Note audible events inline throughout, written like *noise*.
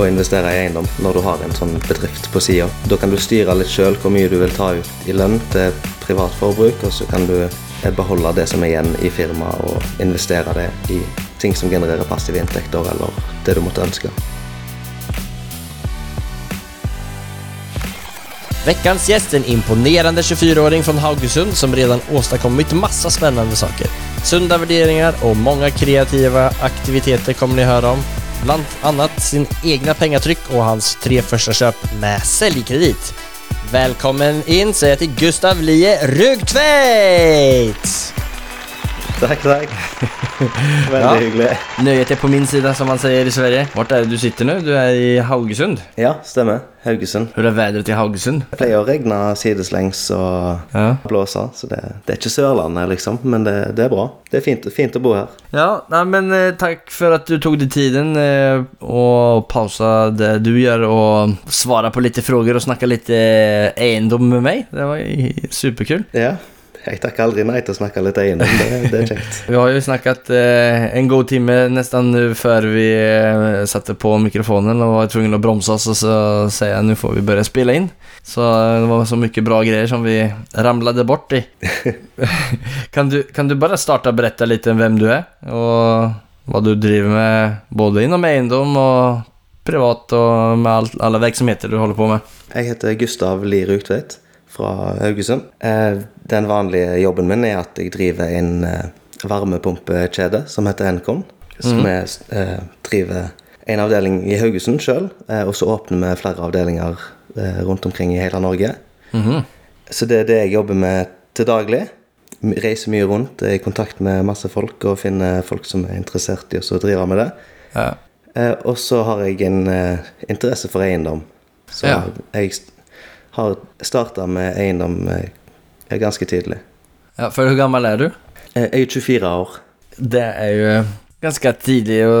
å investere i eiendom når du har en sånn bedrift på sida. Da kan du styre litt sjøl hvor mye du vil ta ut i lønn til privat forbruk, og så kan du beholde det som er igjen i firmaet og investere det i ting som genererer passive inntekter, eller det du måtte ønske. Veckans gjest är en imponerande 24-åring från Haugesund som redan åstadkommit massa spännande saker. Sunda värderingar och många kreativa aktiviteter kommer ni höra om. Annat sin egna pengatryck och hans tre första köp med säljkredit. Välkommen in säger jag till Gustav Lie Rugtveit! Takk, takk. *laughs* Veldig Ja. hyggelig. Nøyhet er på min side, som man sier i Sverige. Hvor er det du sitter nå? Du er i Haugesund. Ja, stemmer. Haugesund. Hur er været i Haugesund? Det pleier å regne sideslengs og Ja. blåse, så det, det er ikke Sørlandet, liksom, men det, det er bra. Det er fint, fint å bo her. Ja, nei, men takk for at du tok deg tiden eh, och pausa det du gjør, og svara på litt frågor og snakka litt eiendom med meg. Det var superkult. Ja, jeg takker aldri nei til å snakke litt eiendom. Det, det er kjekt. *laughs* Vi har jo snakket eh, en god time nesten før vi eh, satte på mikrofonen og var tvunget å bromsa oss og så sier jeg nå får vi begynne å spille inn. Så eh, det var så mye bra greier som vi ramlet bort i. *laughs* kan, du, kan du bare starte og berette litt om hvem du er, og hva du driver med både innom eiendom og privat og med alt, alle verksamheter du holder på med? Jeg heter Gustav Lie Rugtveit fra Haugesund. Eh, Den vanlige jobben min er at jeg driver en eh, varmepumpekjede som heter Encon. Som er, eh, driver en avdeling i Haugesund sjøl, og så åpner vi flere avdelinger rundt omkring i hele Norge. Mhm. Så det er det jeg jobber med til daglig. Reiser mye rundt, er i kontakt med masse folk og finner folk som er interessert i å drive med det. Ja. Og så har jeg en interesse for eiendom. Så Ja. jeg har starta med eiendom eh, ganske tidlig. ja, For hvor gammel er du? Eh, jeg er 24 år. Det er jo ganske tidlig å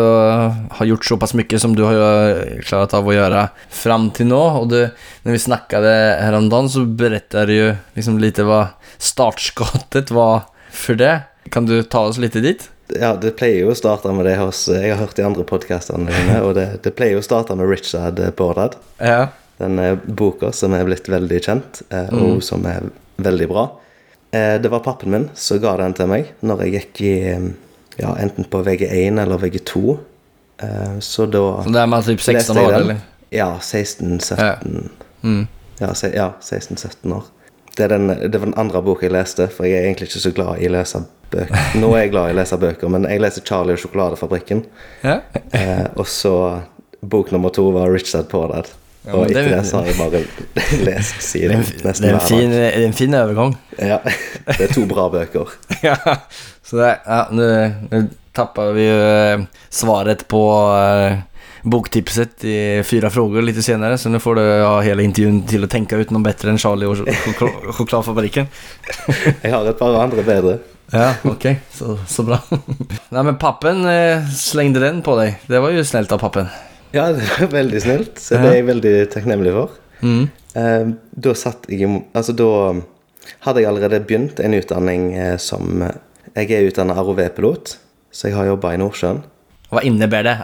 ha gjort såpass mye som du har klart av å gjøre fram til nå. Og du, når vi snakket her om dagen, så beretter du jo liksom lite hva startskottet var for det. Kan du ta oss litt dit? Ja, det pleier jo å starte med det hos Jeg har hørt de andre podkastene dine, og det, det pleier jo å starte med Richard Bordad. Ja. Den eh, boka som er blitt veldig kjent, eh, og som er veldig bra. Eh, det var pappen min som ga den til meg når jeg gikk i ja, enten på VG1 eller VG2. Eh, så da Så det er man typ 16 leste jeg år eller? Ja, 16-17 Mm. Ja, se- ja 16-17 år. Det, den, det var den andre boka jeg leste, for jeg er egentlig ikke så glad i å lese bøker. *laughs* Nå er jeg glad i å lese bøker, men jeg leser Charlie og sjokoladefabrikken. Ja. Eh, og så bok nummer to var Richard Pordad. Ja, og det- etter det så har jeg bare *laughs* lest siden det, nesten hver fin, dag. det er en fin overgang. Ja, det er to bra bøker. *laughs* ja, så det ja, nå nu tappar vi ju eh, svaret på uh, boktipset i fire frågor litt senere, Så nå får du ha hele intervjuet til å tenke ut noe bedre enn Charlie og sjokoladefabrikken. *laughs* Jeg har et par andre bedre. Ja, ok. Så, så bra. Nei, men pappen eh, slengte den på deg. Det var jo snilt av pappen. Ja, det var veldig snilt, så det er jeg veldig takknemlig for. Mm. Eh, da satt jeg Altså, da hadde jeg allerede begynt en utdanning eh, som Jeg er utdannet ROV-pilot, så jeg har jobba i Nordsjøen. Hva innebærer det?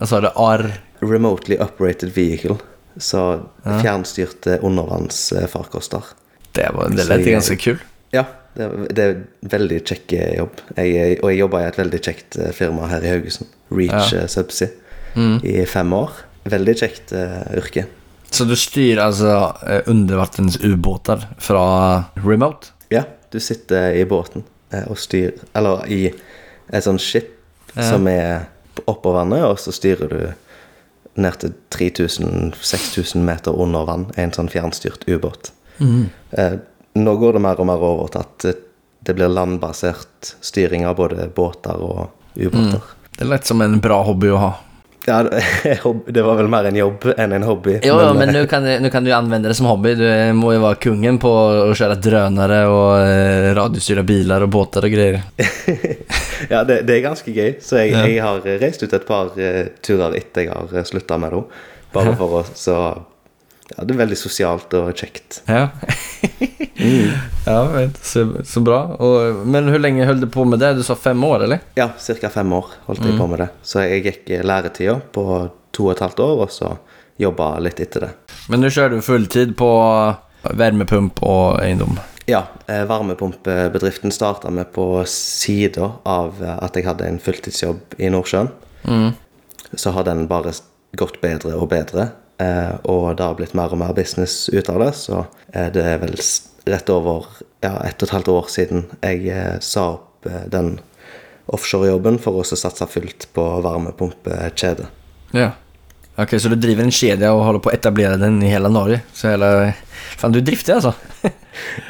Hva sa du? Ar... Remotely operated vehicle. Så fjernstyrte undervannsfarkoster. Det, var, det lette ganske kul. Ja, det, det er veldig kjekk eh, jobb. Jeg, og jeg jobber i et veldig kjekt eh, firma her i Haugesund. Reach Ja. eh, Subsea. I fem år. Veldig kjekt uh, yrke. Så du styr altså undervannsubåter fra från remote? Ja, du sitter i båten eh, og styrer Eller i et sånt skip Ja. som er oppå vannet, og så styrer du ned til 3000-6000 meter under vann. En sånn fjernstyrt ubåt. Mm. nå går det mer og mer over til at eh, det blir landbasert styring av både båter og ubåter. Det er lett som en bra hobby å ha. Ja, *laughs* det var vel mer en jobb enn en hobby. Jo, men, men nå nu, kan, kan du anvende det som hobby. Du må jo være kungen på å kjøre drønere og eh, biler og båter og greier. *laughs* ja, det, det er ganske gøy. Så jeg, Ja. jeg har reist ut et par eh, turer etter jeg har eh, slutta med det. Bare for å Så ja, det er veldig sosialt og kjekt. Ja. *laughs* ja, vet. Så, så bra. Og, men hvor lenge holdt du på med det? Du sa fem år, eller? Ja, ca. fem år holdt jeg på med det. Så jeg gikk læretida på to og et halvt år, og så jobba litt etter det. Men nå kjører du fulltid på varmepump og eiendom? Ja, eh, varmepumpebedriften starta med på sida av at jeg hadde en fulltidsjobb i Nordsjøen. Mm. Så har den bare gått bedre og bedre, og det har blitt mer og mer business ut av det. Så eh, det er vel rett over ja, ett og et halvt år siden jeg eh, sa opp eh, den offshorejobben for å satse fullt på varmepumpekjede. Ja. Ok, så du driver en kjede og holder på å etablere den i hele Norge? Så hele... Fan, du drifter, alltså. *laughs*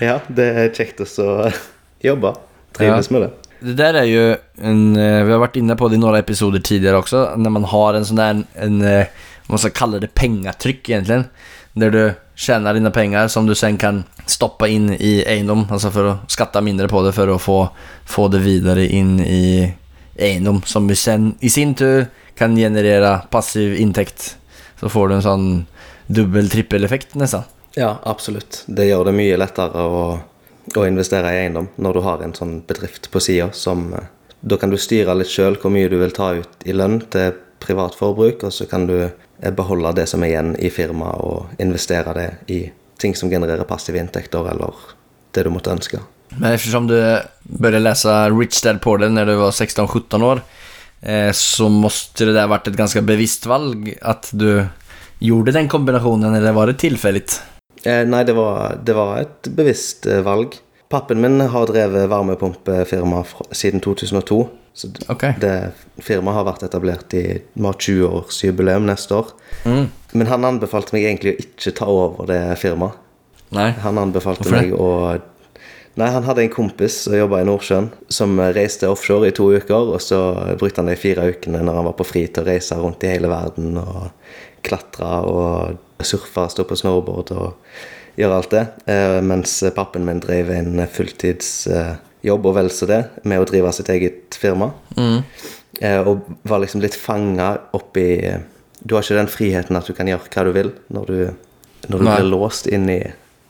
Ja, det er kjekt å *laughs* jobbe. Trives med det. Det der er jo en, eh, vi har vært inne på det i noen episoder tidligere også, når man har en sånn der en, eh, vad man ska kalla det, pengatryck egentligen. Där du tjänar dina pengar som du sen kan stoppa in i egendom, alltså för att skatta mindre på det för att få, få det vidare in i eiendom som sen i sin tur kan generera passiv intäkt. Så får du en sånn dubbel trippeleffekt nesten. Ja, absolutt. Det gjør det mye lettere å, å investere i eiendom når du har en sånn bedrift på sida som eh, Da kan du styre litt sjøl hvor mye du vil ta ut i lønn til privat forbruk, og så kan du eh, beholde det som er igjen i firmaet, og investere det i ting som genererer passive inntekter, eller det du måtte ønske. Men eftersom du begynte å lese Rich Dad Poor Dad når du var 16-17 år eh, så måtte det ha vært et ganske bevisst valg at du gjorde den kombinasjonen, eller var det tilfeldig? Eh, nei, det var, det var et bevisst valg. Pappen min har drevet varmepumpefirma siden 2002. Så okay. Det firmaet har vært etablert i Vi har 20-årsjubileum neste år. Mm. Men han anbefalte meg egentlig å ikke ta over det firmaet. Nei. Han anbefalte Hvorfor meg å Nei, han hadde en kompis som jobba i Nordsjøen, som reiste offshore i to uker, og så brukte han de fire ukene når han var på fri til å reise rundt i hele verden og klatre og surfe, stå på snowboard og gjøre alt det. Eh, mens pappen min drev en fulltidsjobb, og vel så det, med å drive sitt eget firma. Mm. Eh, og var liksom litt fanga oppi Du har ikke den friheten at du kan gjøre hva du vil når du, når du blir låst inn i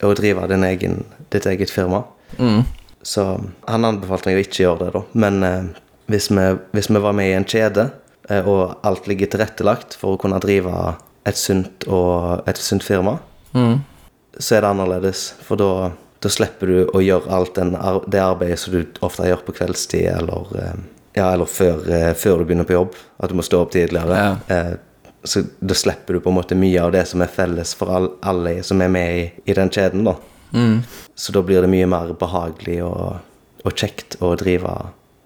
å drive din egen, ditt eget firma. Mm. Så han anbefalte meg å ikke gjøre det, da. Men eh, hvis, vi, hvis vi var med i en kjede, eh, og alt ligger tilrettelagt for å kunne drive et sunt, og, et sunt firma, Mm. så er det annerledes. For da, da slipper du å gjøre alt den, det arbeidet som du ofte gjør på kveldstid, eller, eh, ja, eller før, eh, før du begynner på jobb. At du må stå opp tidligere. Ja. Eh, så da slipper du på en måte mye av det som er felles for all, alle som er med i, i den kjeden. da. Mm. Så da blir det mye mer behagelig og, og kjekt å drive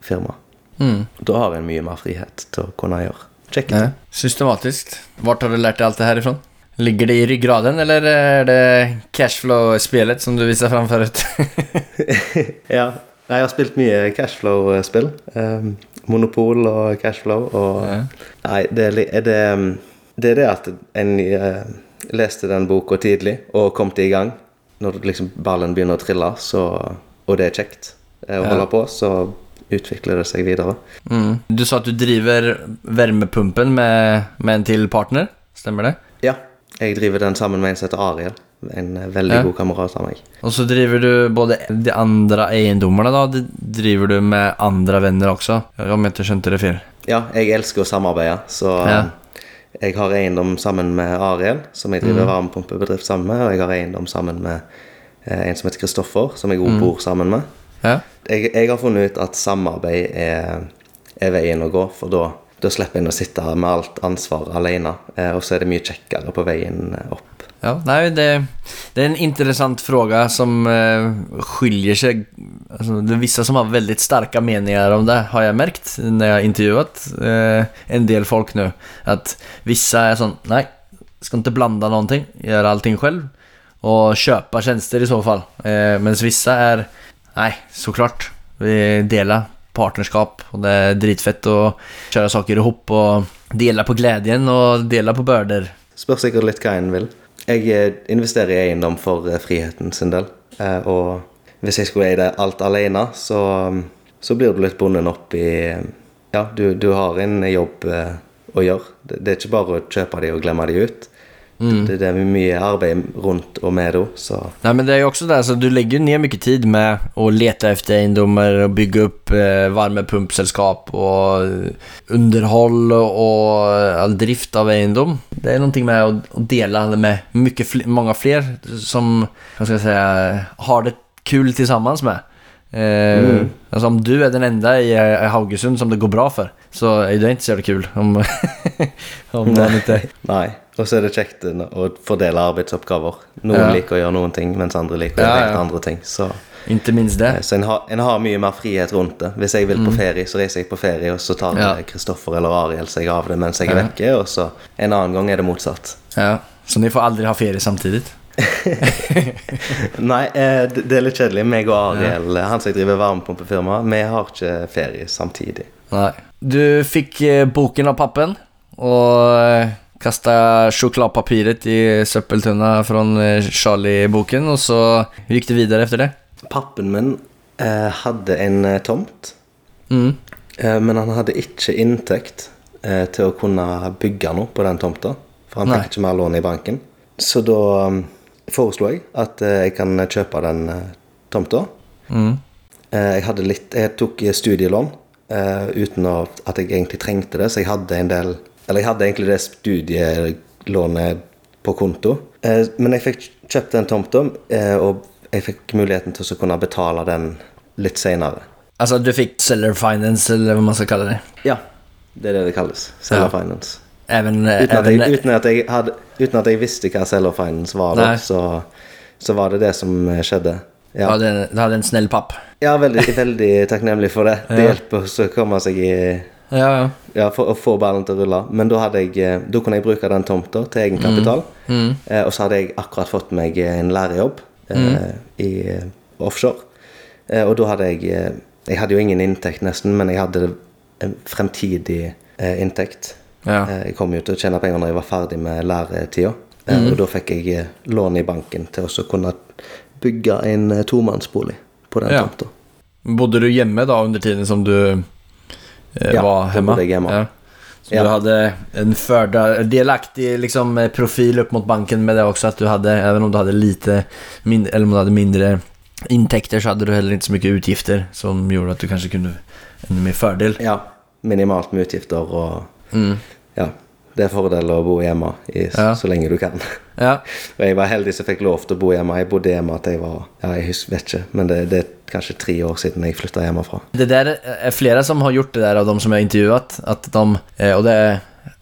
firma. Mm. Da har en mye mer frihet til å kunne gjøre kjekke Nej. Systematisk. Systematiskt. Vart har du lært deg alt det her ifrån? Ligger det i ryggraden eller er det cashflow-spillet som du viser fram forut? *laughs* ja. Jeg har spilt mye cashflow-spill. Um, Monopol og cashflow. Og Ja. Nei, det er, det, um, det er det at en uh, leste den boka tidlig og kom til i gang. Når liksom ballen begynner å trille, så, og det er kjekt å å Ja. holde på, så utvikler det seg videre. Mm. Du sa at du driver varmepumpen med, med en til partner, stemmer det? Ja, jeg driver den sammen med en som heter Ariel. En eh, veldig Ja. god kamerat av meg. Og så driver du både de andre eiendommene, da. De driver du med andre venner også? om jeg ikke skjønte det fyr. Ja, jeg elsker å samarbeide, så Ja. jeg har eiendom sammen med Ariel, som jeg driver varmepumpebedrift sammen med, og jeg har eiendom sammen med eh, en som heter Kristoffer, som jeg også bor sammen med. Ja. Jeg, jeg har funnet ut at samarbeid er, er veien å gå, for da, da slipper en å sitte med alt ansvar alene, eh, og så er det mye kjekkere på veien opp. Ja, nei, det, det er en interessant fråga som eh, skiljer seg altså, det er vissa som har veldig sterke meningar om det, har jeg merket når jeg har intervjuet eh, en del folk nå. At vissa er sånn Nei, skal ikke blanda noe, gjøre allting selv. Og kjøpe tjenester i så fall. Eh, Medan vissa Nei, så klart. vi delar partnerskap. Og det er dritfett å kjøre saker i hopp og dele på gleden og dele på byrder. Spør sikkert litt hva en vil. Jeg eh, investerer i eiendom for eh, friheten sin del. Eh, Og hvis jeg skulle eie det alt alene, så, så blir du litt bundet opp i Ja, du, du har en jobb å gjøre. Det, det er ikke bare å kjøpe de og glemme de ut. Det, det er mye arbeid rundt og med det, så Nej men det er jo også det, så du legger ned mye mycket tid med å lete efter eiendommer og bygge opp eh, varmepumpselskap og underhold og all drift av eiendom. Det er noe med å dele dela med mye, fl- många fler som, jag säga, har det kul sammen med. Eh, Alltså om du er den enda i, i Haugesund som det går bra för så är er ikke så det kul om, *laughs* om man inte... Nei. Og så er det kjekt å å fordele arbeidsoppgaver. Noen Ja. liker å gjøre noen ting, mens andre liker å gjøre ja. ja. andre ting. Så, Inte minst det. så en, har, en har mye mer frihet rundt det. Hvis jeg vil på ferie, så reiser jeg på ferie, og så tar. Kristoffer eller Ariel seg av det mens jeg er vekke, og så en annen gang er det motsatt. Ja. Så ni får aldri ha ferie samtidig? *laughs* Nei, eh, det det er litt kjedelig. Meg og Ariel, han som driver varmepumpefirma, vi har ikke ferie samtidig. Nej. Du fick eh, boken av pappen og kasta sjokoladepapiret i söppeltunna från eh, Charlie-boken og så gikk du videre efter det. Pappen min eh, hadde en eh, tomt, Mm. eh, men han hadde ikke inntekt eh, til å kunne bygge noe på den tomta. For han Nei. fikk ikke mer lån i banken. Så da um, foreslo jeg at eh, jeg kan kjøpe den eh, tomta. Mm. Eh, jeg hadde litt Jeg tok studielån eh, uten å, at jeg egentlig trengte det, så jeg hadde en del Eller jeg hadde egentlig det studielånet på konto. Eh, men jeg fikk kjøpt den tomta, eh, og jeg fikk muligheten til å kunne betale den litt seinere. Altså du fikk seller finance eller hva man skal kalle det. Ja, det er det det kalles. Seller Ja. finance. Även... eh, Uten at, jeg, uten, at jeg hadde, uten at jeg visste hva seller finance var, da, så, så var det det som eh, skjedde. Ja, du hadde en snill papp. Ja veldig, veldig takknemlig for det. Det hjelper oss å komme seg i Ja, ja. Ja, for å få ballen til å rulle. Men da, jeg, eh, da kunne jeg bruke den tomta til egenkapital. Mm. Eh, og så hadde jeg akkurat fått meg en lærerjobb eh, i eh, offshore. Eh, og da hadde jeg eh, Jeg hadde jo ingen inntekt, nesten, men jeg hadde en fremtidig eh, inntekt. Ja. Eh, jeg kom jo til å tjene penger når jeg var ferdig med læretida. Eh, Og da fikk jeg eh, lån i banken til å kunne bygge en eh, tomannsbolig på den Ja. tomta. Bodde du hjemme da under tiden som du eh, Ja, var hjemme? bodde jeg hjemme. Ja. Så Ja. du hadde en förda, delaktig liksom, eh, profil opp mot banken med det også, at du hadde, even om du hadde lite mindre, eller om du hadde mindre inntekter, så hadde du heller ikke så mye utgifter som gjorde at du kanskje kunne enda mer fordel. Ja, minimalt med utgifter og Mm. Ja. Det er fordel å bo hjemme i, Ja. så lenge du kan. Ja, *laughs* Og jeg var heldig som fikk lov til å bo hjemme. Jeg bodde hjemme til jeg var Ja, jeg vet ikke, men det, det er kanskje tre år siden jeg flytta hjemmefra. Det der er flere som har gjort det der av de som jeg har intervjuet. At de, og det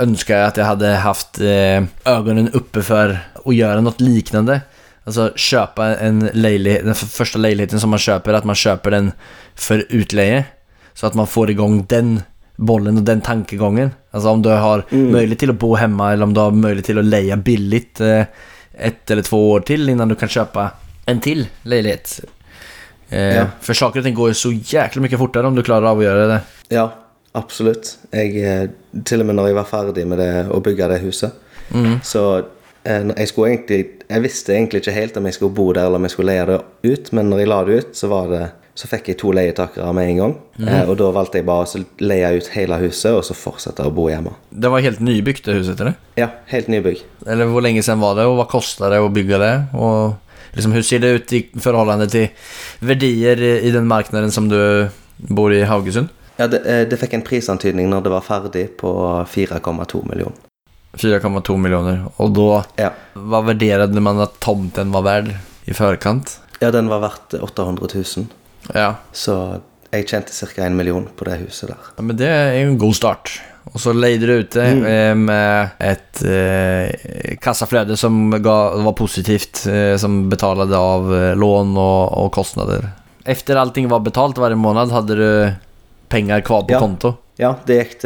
ønsker jeg at jeg hadde haft øynene oppe for å gjøre noe lignende. Altså kjøpe en leilighet, den første leiligheten som man kjøper, at man kjøper den for utleie. Så at man får i gang den bollen och den tankegången. Alltså om du har möjlighet till att bo hemma eller om du har möjlighet till att leja billigt eh, ett eller två år till innan du kan köpa en till lägenhet. Eh, Ja. For saker og ting går jo så jækla mye fortere om du klarer av avgjøre göra det. Ja, absolutt. Jeg, eh, til og med når jeg var ferdig med det, å bygge det huset, så eh, jeg egentlig Jeg visste egentlig ikke helt om jeg skulle bo der eller om jeg skulle leie det ut, men når jeg la det ut, så var det så fikk jeg to leietakere med en gang. Eh, og da valgte jeg bare å leie ut hele huset og så fortsette å bo hjemme. Det var helt nybygd, det huset eller? Ja, helt nybygg. Eller Hvor lenge siden var det og hva kosta det å bygge det? Og liksom Hvordan ser det ut i förhållande til verdier i den marknaden som du bor i Haugesund? Ja, det, eh, det fikk en prisantydning når det var ferdig, på 4,2 millioner. 4,2 millioner, og da Ja. Hva vurderte man at tomten var verd i forkant? ja, den var verdt 800 000, Ja. så jeg tjente ca. én million på det huset der. ja, men det er jo en god start. Og så leide du ut det eh, med et eh, kassaflöde som ga, var positivt, eh, som betalte av eh, lån og, og kostnader. Efter allting var betalt hver måned, hadde du penger kvar på Ja. konto. Ja, det gikk,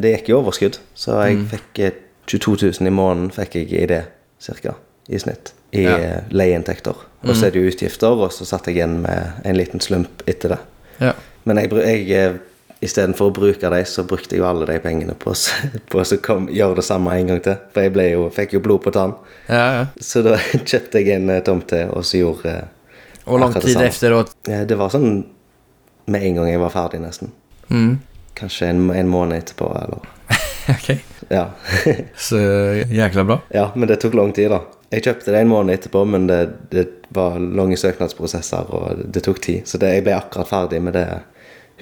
det gikk i overskudd, så jeg Mm. fikk eh, 22 000 i måneden fikk jeg i det, cirka, i snitt, i Ja. eh, leieinntekter. Og så er det jo utgifter, og så satt jeg igjen med en liten slump etter det. Ja. Men jeg, jeg, eh, istedenfor å bruke dem, så brukte jeg jo alle de pengene på, *laughs* på å gjøre det samme en gang til. For jeg jo, fikk jo blod på tann. Ja, ja. Så da *laughs* kjøpte jeg en eh, tomt til, og så gjorde eh, lang lång akkurat det tid etter. Eh, Det var sånn med en gang jeg var ferdig, nesten. Mm. Kanskje en, en måned etterpå, eller *laughs* Ok. Ja. Så jækla bra. ja, men det tok lang tid, da. Jeg kjøpte det en måned etterpå, men det, det var lange søknadsprosesser, og det tok tid. Så det, jeg ble akkurat ferdig med det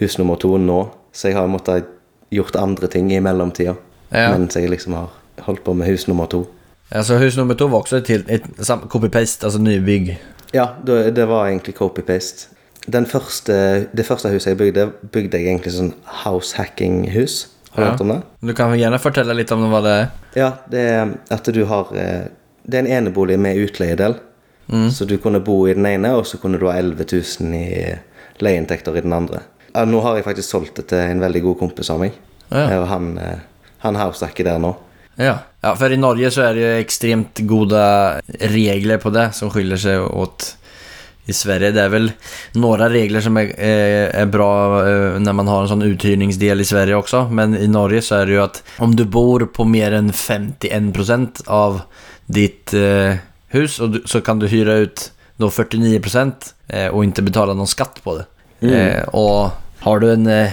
hus nummer to nå, så jeg har måttet gjort andre ting i mellomtida. Ja. Mens jeg liksom har holdt på med hus nummer to. Ja, Så hus nummer to var også et, et, et copy-paste, alltså nybygg. Ja, det, det var egentlig copy-paste. Det første huset jeg bygde, bygde jeg egentlig sånn house hacking-hus. Har du Ja. hørt om det? Du kan gjerne fortelle litt om hva det er. Ja, det er at du har eh, Det er en enebolig med utleiedel. Så du kunne bo i den ene, og så kunne du ha 11 000 i leieinntekter i den andre. Nå har jeg faktisk solgt det til en veldig god kompis av meg. Ja. Eh, han, eh, han househacker der nå. Ja. ja, for i Norge så er det jo ekstremt gode regler på det som skiller seg åt i Sverige. Det er vel noen regler som er, är, är bra når man har en sånn uthyrningsdel i Sverige også, Men i Norge så er det jo at om du bor på mer enn 51% av ditt eh, hus och du, så kan du hyra ut då 49% eh, och inte betala någon skatt på det. Eh, och har du en eh,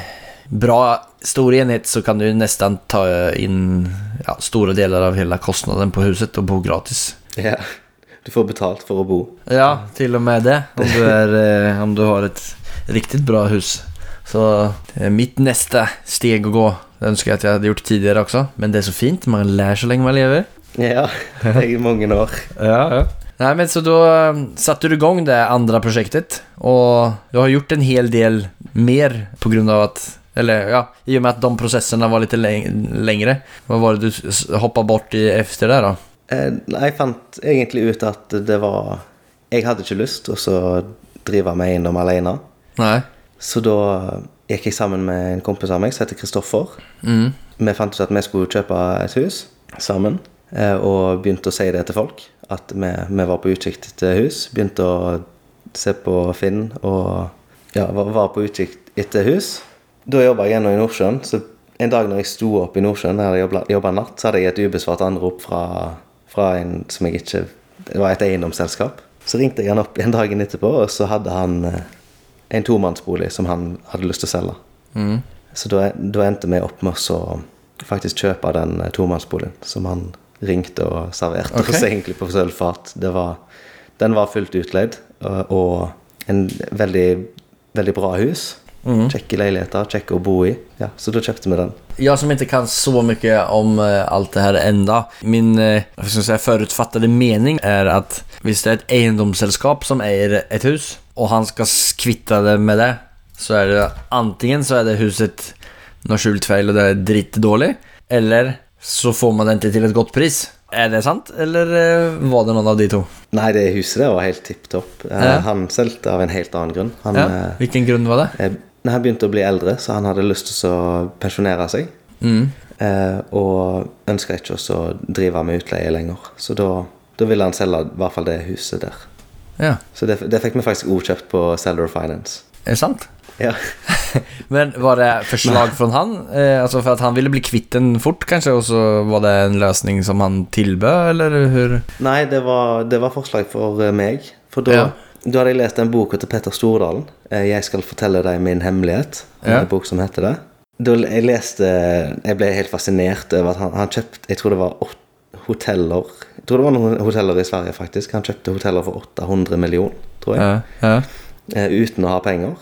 bra stor enhet så kan du nesten nästan ta in ja, stora delar av hela kostnaden på huset och bo gratis. Ja. Du får betalt for å bo. Ja, till och med det. Om du, är, eh, om du har ett riktigt bra hus. Så mitt nästa steg att gå, det önskar jag att jag hade gjort tidigare också. Men det är så fint, man lär så länge man lever. Ja, *laughs* i mange år. Ja, ja. Nei, men så då eh, satte du igång det andre prosjektet, og du har gjort en hel del mer pga. at eller ja, i og med at de prosessene var litt lengre Hva Vad var det du hoppa bort i efter det då? Eh, Jeg fant egentlig ut at det var Jeg hadde ikke lyst til å drive meg innom alene. Nei. Så da gikk jeg sammen med en kompis av meg som heter Kristoffer. Mm. Vi fant ut at vi skulle kjøpe et hus sammen, og begynte å si det til folk. At vi, vi var på utkikk etter hus. Begynte å se på Finn og ja, var, på utkikk etter hus. Da jobba jeg ennå i Nordsjøen, så en dag når jeg sto opp i Nordsjøen, jeg jobba natt, så hadde jeg et ubesvart anrop fra, fra en som jeg ikke Det var et eiendomsselskap. Så ringte jeg han opp igjen dagen etterpå, og så hadde han eh, en tomannsbolig som han hadde lyst til å selge. Mm. Så da, da endte vi opp med å faktisk kjøpe den eh, tomannsboligen som han ringte og serverte okay. *laughs* oss egentlig på sølvfat. Den var fullt utleid, og, en veldig, veldig bra hus. Mm. Kjekke leiligheter, kjekke å bo i. Ja, så da kjøpte vi den. Jeg som ikke kan så mye om uh, alt det her enda Min uh, ska jag mening er at hvis det er et eiendomsselskap som eier et hus og han skal kvitte det med det. Så er det antingen så er det huset noe skjult feil, og det er dritdårlig, Eller så får man den til et godt pris. Er det sant? Eller eh, var det noen av de to? Nei, det huset der var helt tipp topp. Eh, Ja. Han solgte av en helt annen grunn. Han, Ja. Hvilken grunn var det? eh, når han begynte å bli eldre, så han hadde lyst til å pensjonere seg. Mm. Eh, og ønska ikke å drive med utleie lenger. Så da, da ville han selge i hvert fall det huset der. Ja, Så det, det fikk vi faktisk godkjøpt på Seller Finance. Är det sant? Ja. *laughs* Men var det forslag fra han? Eh, altså for at han ville bli kvitt den fort kanskje, og så var det en løsning som han tilbød, eller hur? Nei, det var, det var forslag for eh, meg. For da, Ja. da hadde jeg lest en bok til Petter Stordalen. Eh, 'Jeg skal fortelle deg min hemmelighet'. Ja. En bok som heter det. Da jeg leste Jeg ble helt fascinert over at han, han kjøpte Jeg tror det var åtte hoteller Jeg tror det var noen hoteller i Sverige, faktisk. Han kjøpte hoteller for 800 millioner, tror jeg. Ja, ja. Eh, uten å ha penger.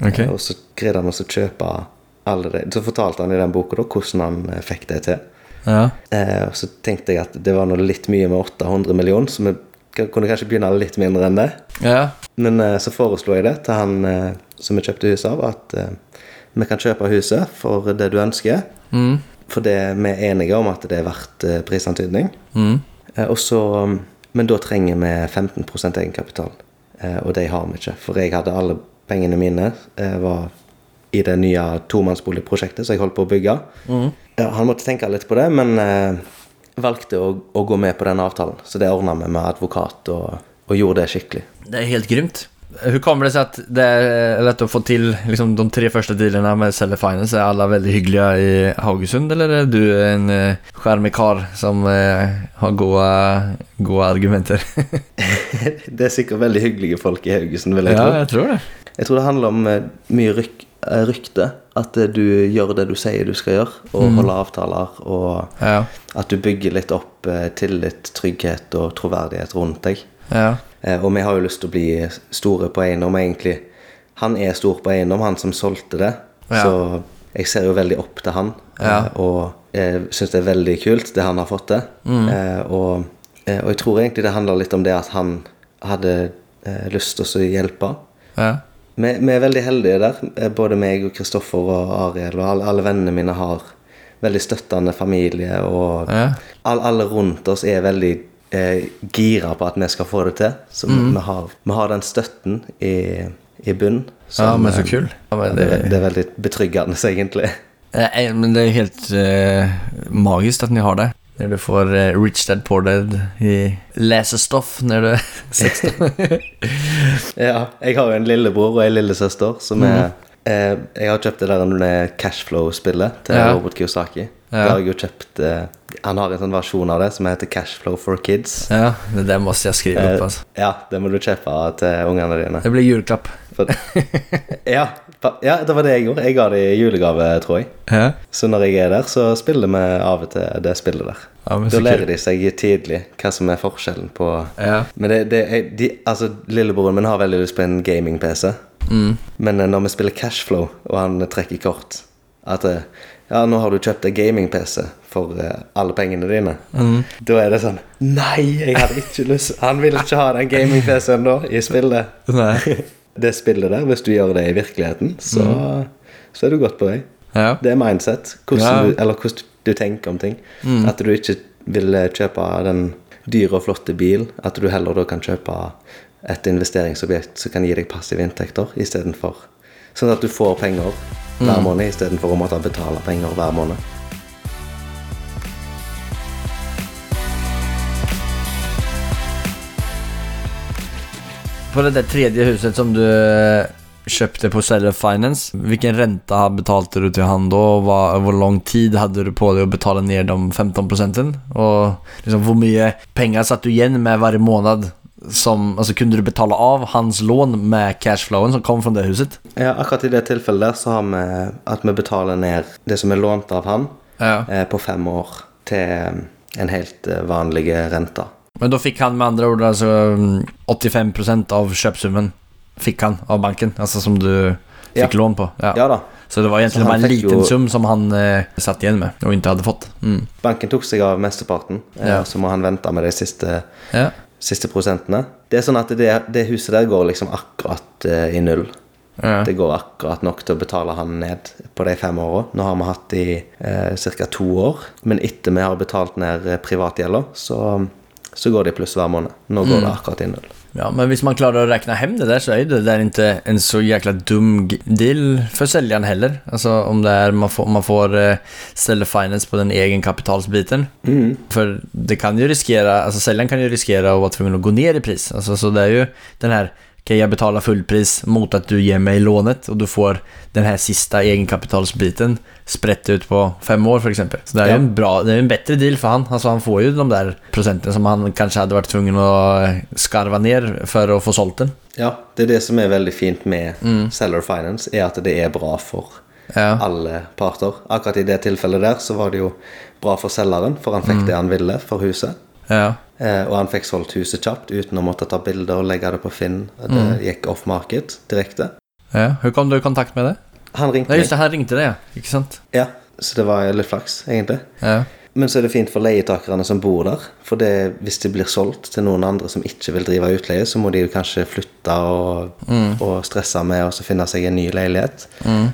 Okej. Eh, Og så greide han å kjøpe alle det. Så fortalte han i den boka hvordan han eh, fikk det til. Ja. Eh, og så tenkte jeg at det var noe litt mye med 800 millioner, så vi kunne kanskje begynne litt mindre enn det. Ja. Men så foreslo jeg det til han som vi kjøpte huset av, at vi kan kjøpe huset for det du ønsker. Mm. For det, vi er enige om at det er verdt prisantydning. Mm. Og så, um, men da trenger vi 15% egenkapital, og de har vi ikke. For jeg hadde alle pengene mine eh, var i det nye tomannsboligprosjektet som jeg holdt på å bygge. Ja, han måtte tenke litt på det, men eh, valgte å, å gå med på den avtalen. Så det ordna vi med advokat og, og gjorde det skikkelig. Det er helt grymt. Hur kommer det sig att det är lätt att få till liksom, de tre första dealerna med Seller Finance? Är alla väldigt hyggliga i Haugesund eller är du en eh, charmig karl som eh, har goda, goda argumenter? *laughs* Det er sikkert veldig hyggelige folk i Haugesund, vil jeg ja, tro. jeg tror det. Jeg tror det handler om eh, mye ryk, eh, rykte. At eh, du gjør det du sier du skal gjøre, og holder avtaler. Og Ja, at du bygger litt opp eh, tillit, trygghet og troverdighet rundt deg. ja, Og vi har jo lyst til å bli store på eiendom, egentlig. Han er stor på eiendom, han som solgte det. Ja. Så jeg ser jo veldig opp til han, Ja. eh, og jeg syns det er veldig kult, det han har fått til. Mm. Eh, Og, eh, og jeg tror egentlig det handler litt om det at han hadde eh, lyst til å hjelpe. ja. Vi, vi er veldig heldige der. Eh, Både meg og Kristoffer og Ariel og alle, alle vennene mine har veldig støttende familie. Og Ja. all, alle rundt oss er veldig eh, gira på at vi skal få det til. Så vi, vi, har, vi har den støtten i, i bunn. Mm. ja, men så eh, kul. Ja, men Det, det, det er veldig betryggende, *laughs* egentlig. Eh, men det er helt eh, magisk at ni har det. Når du får eh, Rich Dad Poor Dad i lesestoff når du *laughs* er 16. *laughs* Ja, jeg har jo en lillebror og en lillesøster som Mhm. er eh, Jeg har kjøpt det der eh, Cashflow-spillet til Ja. Robert Kiyosaki. Ja. Da har jeg jo kjøpt eh, Han har en sånn versjon av det som heter Cashflow for Kids. ja, det må jeg skrive opp. Eh, ja, det må du kjøpe til ungene dine. Det blir juleklapp. *laughs* Ja, ja, det var det jeg gjorde. Jeg ga det i julegave, tror jeg. Ja, Så når jeg er der, så spiller vi av og til det spillet der. ja Da lærer de seg tidlig hva som er forskjellen på Ja. Men det, det de, altså, lillebroren min har veldig lyst på en gaming-PC. Mm. Men eh, når vi spiller Cashflow, og han trekker kort At eh, ja, nå har du kjøpt en gaming-PC for eh, alle pengene dine. Mm. Da er det sånn Nei, jeg hadde ikke lyst Han vil ikke ha den gaming-PC-en da i spillet. Nei. *laughs* Det spillet der, hvis du gjør det i virkeligheten, så, så er du godt på vei. Ja. Det er mindset. Hvordan, Ja. du, eller hvordan du tenker om ting. At du ikke vil eh, kjøpe den dyre og flotte bil. At du heller da kan kjøpe et investeringsobjekt som kan gi deg passive inntekter istedenfor. Sånn at du får penger hver måned istedenfor å måtte betale penger hver måned. På det där tredje huset som du kjøpte på Seller Finance, hvilken rente betalte du til han da? Och vad, hur lång tid hadde du på deg å betale ned de 15 Og Och liksom, hvor mye penger satt du igjen med hver månad? Som, altså Kunne du betale av hans lån med cashflowen som kom fra det huset? Ja, akkurat i det tilfellet der så har vi at vi betaler ned det som er lånt av han, Ja. eh, på fem år til en helt eh, vanlig rente. Men da fikk han med andre ord alltså mm, 85% av kjøpsummen fikk han av banken, altså som du fikk Ja. lån på. Ja. Ja da. Så det var egentlig bare en liten jo... sum som han eh, satt igjen med og ikke hadde fått. Mm. Banken tok seg av mesteparten, eh, Ja. så må han vente med de siste, Ja. Siste prosentene. Det er sånn at det, det huset der går liksom akkurat uh, i null. Ja. Det går akkurat nok til å betale han ned på de fem åra. Nå har vi hatt i eh, ca. to år, men etter vi har betalt ned eh, privatgjelda, så, så går det i pluss hver måned. Nå går det akkurat i null. Ja, men hvis man klarar att räkna hem det där så är det där inte en så jäkla dum deal för säljaren heller. Alltså om det är man får, man får seller finance på den egenkapitalsbiten. För det kan ju riskera, alltså säljaren kan ju riskera att vara tvungen att gå ner i pris. Alltså så det är ju den här, kan jag betala fullpris mot att du ger mig lånet och du får den här sista egenkapitalsbiten sprätt ut på fem år för exempel. Så det är jo Ja. en bra, det är en bättre deal för han. Alltså han får ju de där procenten som han kanske hade varit tvungen att skarva ner för att få sålt den. Ja, det er det som er veldig fint med Seller Finance, er at det er bra for Ja. alle parter. Akkurat i det tilfellet der så var det jo bra for selgeren, for han fikk det han ville for huset. Ja. Eh, og han fikk solgt huset kjapt uten å måtte ta bilder og legge det på Finn. Det gikk off market direkte. ja. Hvordan kom du i kontakt med det? Han ringte Nei, just det, han ringte det, ja. Ikke sant? Ja, så det var litt flaks, egentlig. Ja. Men så er det fint for leietakerne som bor der. For det, hvis det blir solgt til noen andre som ikke vil drive utleie, så må de jo kanskje flytte og, og stresse med så finne seg en ny leilighet.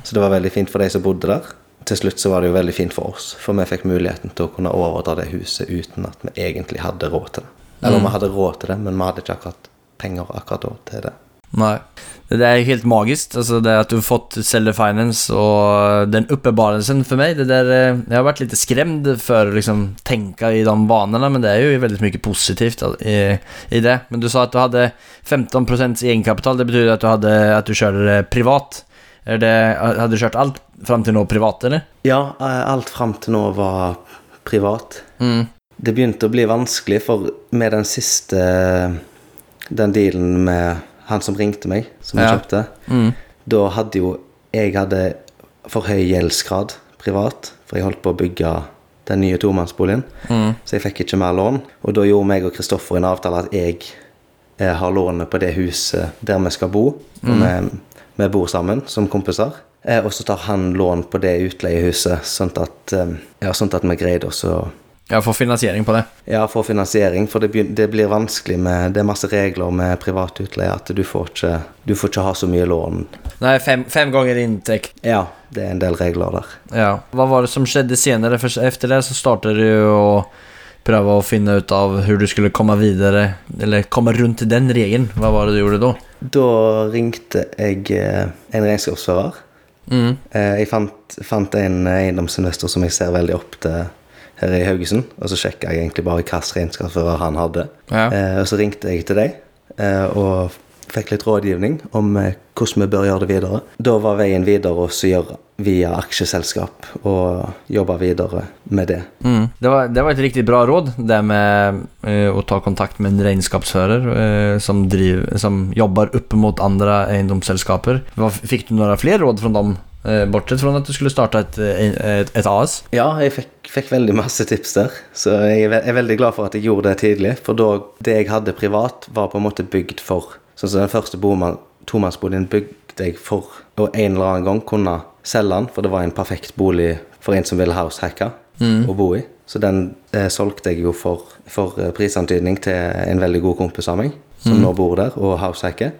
Så det var veldig fint for de som bodde der. Til slutt så var det jo veldig fint for oss, for vi fikk muligheten til å kunne overdra det huset uten at vi egentlig hadde råd til det. Eller vi hadde råd til det, men vi hadde ikke akkurat penger akkurat da til det. Nei. Det er helt magisk. Altså, det at du har fått Seller Finance og den uppenbarelsen for meg Det der, Jeg har vært litt skremt for å liksom tenke i de vanene, men det er jo veldig mye positivt i, i det. Men du sa at du hadde 15% egenkapital, det betyr at du, hadde, at du kjører privat. Det, hadde du kjørt alt fram til nå privat, eller? Ja, eh, alt fram til nå var privat. Mm. Det begynte å bli vanskelig, for med den siste Den dealen med han som ringte meg, som jeg Ja. kjøpte, Mm. da hadde jo Jeg hadde for høy gjeldsgrad privat, for jeg holdt på å bygge den nye tomannsboligen, Mm. så jeg fikk ikke mer lån. Og da gjorde meg og Kristoffer en avtale at jeg eh, har lånet på det huset der vi skal bo, og vi, vi bor sammen som kompiser. Eh, og så tar han lån på det utleiehuset, sånn at, eh, ja, sånn at vi greide oss å ja, få finansiering på det. ja, få finansiering, for det, begynner, det blir vanskelig med Det er masse regler med privat utleie at du får ikke, du får ikke ha så mye lån. Nei, fem, fem ganger inntekt. Ja, det er en del regler der. Ja. Hva var det som skjedde senere? For efter det så startet du å prøve å finne ut av hvordan du skulle komme videre, eller komme rundt den regelen. Hva var det du gjorde då? Da ringte jeg eh, en regnskapsfører. Mm. Eh, Jeg fant, fant en eiendomsinvestor som jeg ser veldig opp til her i Haugesund. Og så sjekka jeg egentlig bare hvilken regnskapsfører han hadde. Ja. Eh, Og så ringte jeg til deg og fikk litt rådgivning om eh, hvordan vi bør gjøre det videre. Da var veien videre å gjøre via aksjeselskap og jobbe videre med det. Mm. Det, var, det var et riktig bra råd, det med eh, å ta kontakt med en regnskapsfører eh, som, driver, som jobber opp mot andre eiendomsselskaper. Fikk du noen flere råd fra dem? Eh, bortsett fra at du skulle starte et, et, ett, ett AS? Ja, jeg fikk, fikk veldig masse tips der, så jeg er, ve er veldig glad for at jeg gjorde det tidlig. For da, det jeg hadde privat, var på en måte bygd for Sånn som den første tomannsboligen bygde jeg for å en eller annen gang kunne selge den, for det var en perfekt bolig for en som ville househacke og bo i. Så den eh, solgte jeg jo for, for eh, prisantydning til en veldig god kompis av meg, som nå bor der og househacker.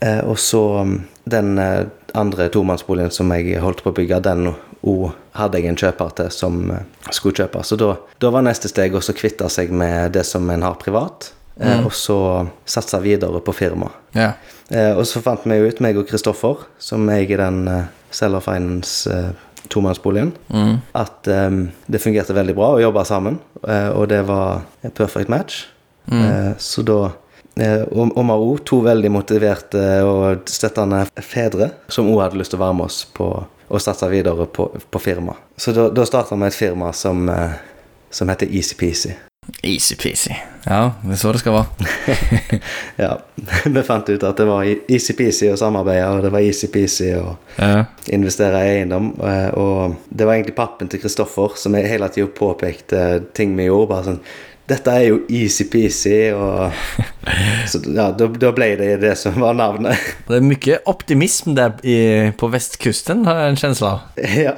Eh, og så mm, den eh, andre tomannsboligen som jeg holdt på å bygge, den òg hadde jeg en kjøper til som eh, skulle kjøpe. Så da, da var neste steg å kvitte seg med det som en har privat, eh, og så satse videre på firma. Yeah. Eh, og så fant vi ut, meg og Kristoffer, som eier den eh, Seller Finance eh, tomannsboligen, at um, det fungerte veldig bra å jobbe sammen, og det var en perfect match. Eh, så da og, vi har òg to veldig motiverte og støttende fedre som òg hadde lyst til å være med oss på å satse videre på, på firma. Så da, da starta vi et firma som, som heter Easy Peasy. Easy peasy. Ja, det er så det skal være. *laughs* Ja, *laughs* vi fant ut at det var easy peasy å samarbeide, og det var easy peasy å Ja. investere i eiendom. eh, Og det var egentlig pappen til Kristoffer som hele tida påpekte ting vi gjorde. bare sånn dette er jo easy-peasy, og *laughs* Så ja, da, da ble det det som var navnet. Det er mye optimism der i, på vestkysten, har jeg en kjensle av. ja.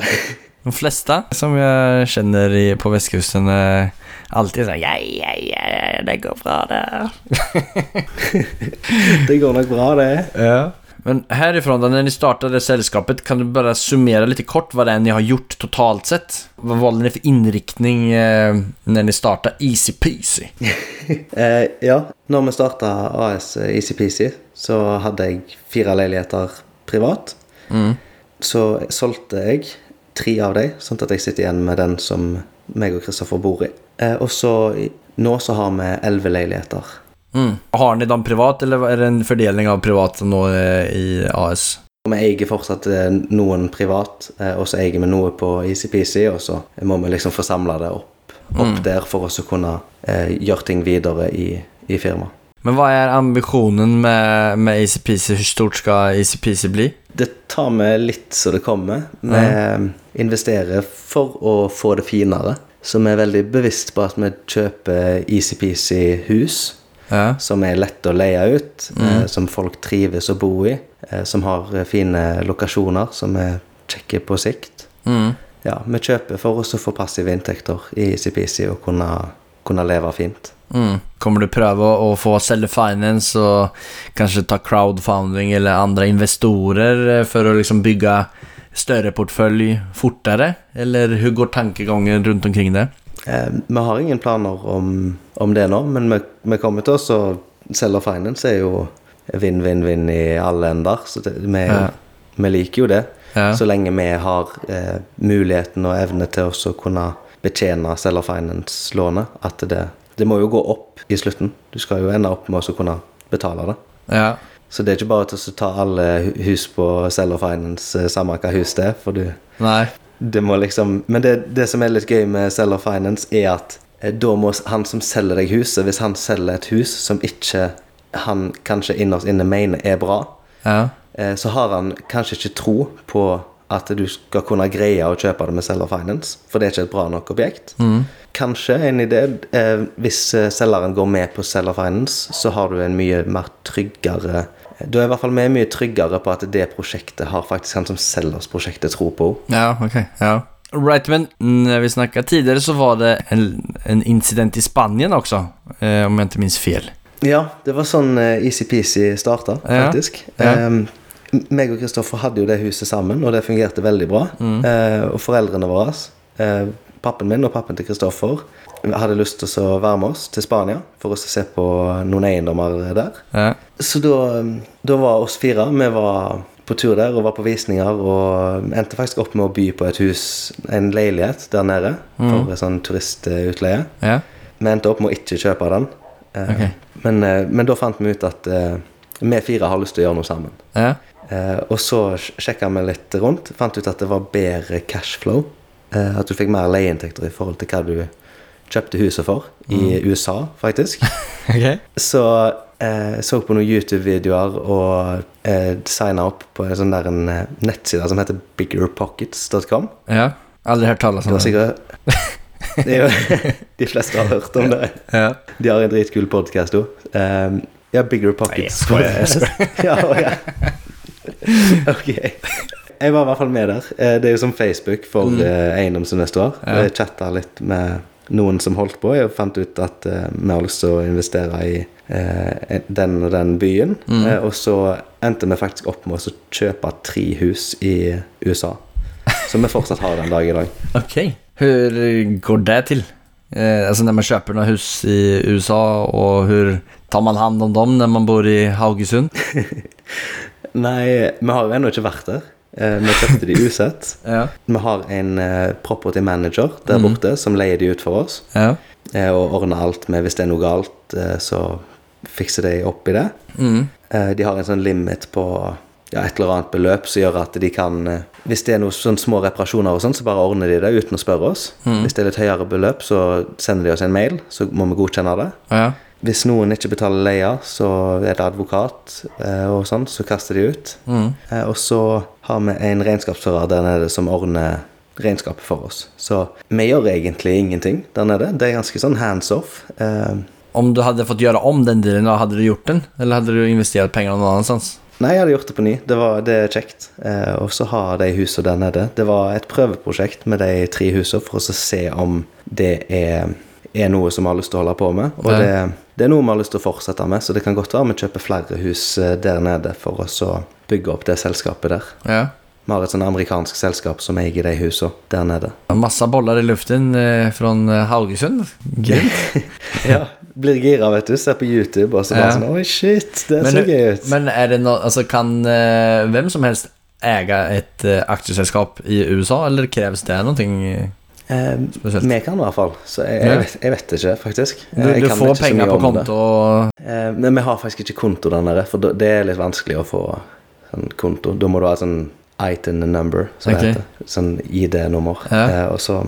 De fleste som jeg kjenner på vestkysten, är alltid sånn ja, ja, ja, det går bra det. *laughs* Det går nok bra, det. Ja. Men härifrån då, när ni startade sällskapet, kan du bara summera lite kort vad det är ni har gjort totalt sett? Vad valde ni för inriktning eh, när ni startade Easy Peasy? *laughs* Eh, ja, når vi starta AS Easy-peasy, så hadde jeg fire leiligheter privat. Så solgte jeg tre av dem, sånn at jeg sitter igjen med den som meg og Kristoffer bor i. Eh, og så nå så har vi elleve leiligheter. Mm. Har ni den privat, eller er det en fordeling av privat nå i AS? Vi eier fortsatt eh, noen privat, eh, og så eier vi noe på EasyPeasy, og så må vi liksom få samla det opp, opp der for oss å kunne eh, gjøre ting videre i, i firmaet. Men hva er ambisjonen med, med Peasy? Hur stort skal Peasy bli? Det tar vi litt så det kommer. Vi investerer for å få det finere. Så vi er veldig bevisst på at vi kjøper EasyPeasy hus. Ja. som er lette å leie ut, eh, som folk trives å bo i, eh, som har fine lokasjoner som er kjekke på sikt. Mm. Ja, vi kjøper for oss å få passive inntekter i EasyPeasy og kunne, kunne leve fint. Mm. Kommer du prøve å få Seller Finance og kanskje ta crowdfunding eller andre investorer for å liksom bygge større portfølje fortere, Eller hvordan går tankegangen rundt omkring det? Eh, vi har ingen planer om, om det nå, men vi, vi kommer til oss å Seller Finance er jo vinn-vinn-vinn i alle ender. Så det, vi, Ja. vi liker jo det. Ja. Så lenge vi har eh, muligheten og evne til å kunne betjene Seller Finance-lånet. At det, det må jo gå opp i slutten. Du skal jo ende opp med å kunne betale det. Ja. Så det er ikke bare til å ta alle hus på Seller Finance, eh, samme hva hus det er. For du, Nei. det må liksom Men det, det som er litt gøy med Seller Finance, er at eh, da må han som selger deg huset, hvis han selger et hus som ikke han kanskje innerst inne mener er bra, Ja. eh, så har han kanskje ikke tro på at du skal kunne greie å kjøpe det med selger Finance, for det er ikke et bra nok objekt. Kanskje en idé eh, Hvis eh, selgeren går med på selger Finance, så har du en mye mer tryggere Du er i hvert fall er mye tryggere på at det prosjektet har faktisk han som selgers prosjektet, tro på. Ja, ok, Ja. Right, men när vi snakket tidligere, så var det en, en incident i Spanien også, eh, om jeg ikke minns fel. Ja, det var sånn eh, easy-peasy starta, Ja. faktisk. Ja. Um, meg og Kristoffer hadde jo det huset sammen, og det fungerte veldig bra. Mm. Eh, og foreldrene våre, eh, pappen min og pappen til Kristoffer, hadde lyst til å være med oss til Spania for å se på noen eiendommer der. Ja. Så da, da var oss fire Vi var på tur der og var på visninger og endte faktisk opp med å by på et hus, en leilighet der nede, for sånn turistutleie. Ja. Vi endte opp med å ikke kjøpe den. Eh, okay. men, eh, men da fant vi ut at eh, vi fire har lyst til å gjøre noe sammen. Ja. Eh, og så sjekka vi litt rundt. Fant ut at det var bedre cashflow. Eh, at du fikk mer leieinntekter i forhold til hva du kjøpte huset for. I USA, faktisk. *laughs* okay. Så eh, så på noen YouTube-videoer og eh, signa opp på en sånn der en eh, nettside som heter biggerpockets.com. Ja. aldri hørt tallet sånn om det. sikkert *laughs* det er jo, *laughs* De fleste har hørt om det. Ja. De har en dritkul podkast òg. Um, ja, Bigger Pockets. Nei, jeg skojar, ja, og, ja. *laughs* Ok. Jeg var i hvert fall med der. Eh, Det er jo som Facebook for eh, eiendomsinvestorer. Mm. Ja. Jeg chatta litt med noen som holdt på. Jeg fant ut at eh, vi har lyst til å investere i den og den byen. Mm. Og så endte vi faktisk opp med å kjøpe tre hus i USA. Som vi fortsatt har den dag i dag. *laughs* ok, Hur går det til? Eh, Når när man kjøper noen hus i USA Og hvor tar man hand om dem når man bor i Haugesund? *laughs* Nei, vi har jo ennå ikke vært der. Eh, Vi kjøpte de usett. *laughs* Ja. Vi har en eh, property manager der borte som leier de ut for oss. Ja. eh, Og ordner alt med hvis det er noe galt, så fikser de opp i det. Mm. De har en sånn limit på ja, et eller annet beløp som gjør at de kan Hvis det er noen sånn små reparasjoner og sånn, så bare ordner de det uten å spørre oss. Hvis det er litt høyere beløp, så sender de oss en mail, så må vi godkjenne det. Ja. Hvis noen ikke betaler leia, så er det advokat eh, og sånn, så kaster de ut. Mm. Eh, og så har vi en regnskapsfører der nede som ordner regnskapet for oss. Så vi gjør egentlig ingenting der nede. Det er ganske sånn hands off. Eh, Om du hadde fått gjøre om den dealen, hadde du gjort den? Eller hadde du investert investerat noe annet sted? nei, jeg hadde gjort det på ny. Det, var, det er kjekt. Eh, og så ha de husene der nede. Det var et prøveprosjekt med de tre husene for å se om det er, er noe som vi har lyst til å holde på med. Og det, det er noe vi har lyst til å fortsette med, så det kan godt være vi kjøper flere hus eh, der nede for oss å bygge opp det selskapet der. Ja. Vi har et sånn amerikansk selskap som eier de husene der nede. Massa boller i luften eh, från eh, Haugesund. Grymt. *laughs* Ja, blir gira, vet du. Ser på YouTube og så bare Ja. sånn Oi, shit, det Men, ser gøy ut. men er det noe, altså kan eh, vem som helst eie et aktieselskap i USA eller kreves det någonting? Eh? Eh, spesielt. vi kan i hvert fall. Så jeg, jeg, vet, jeg vet ikke, faktisk. Du, du kan får mye på konto. Eh, men vi har faktisk ikke konto der nede, for det er litt vanskelig å få sånn konto. Da må du ha sånn item number, som okay. det heter. Sånn ID-nummer. Ja. Eh, og så,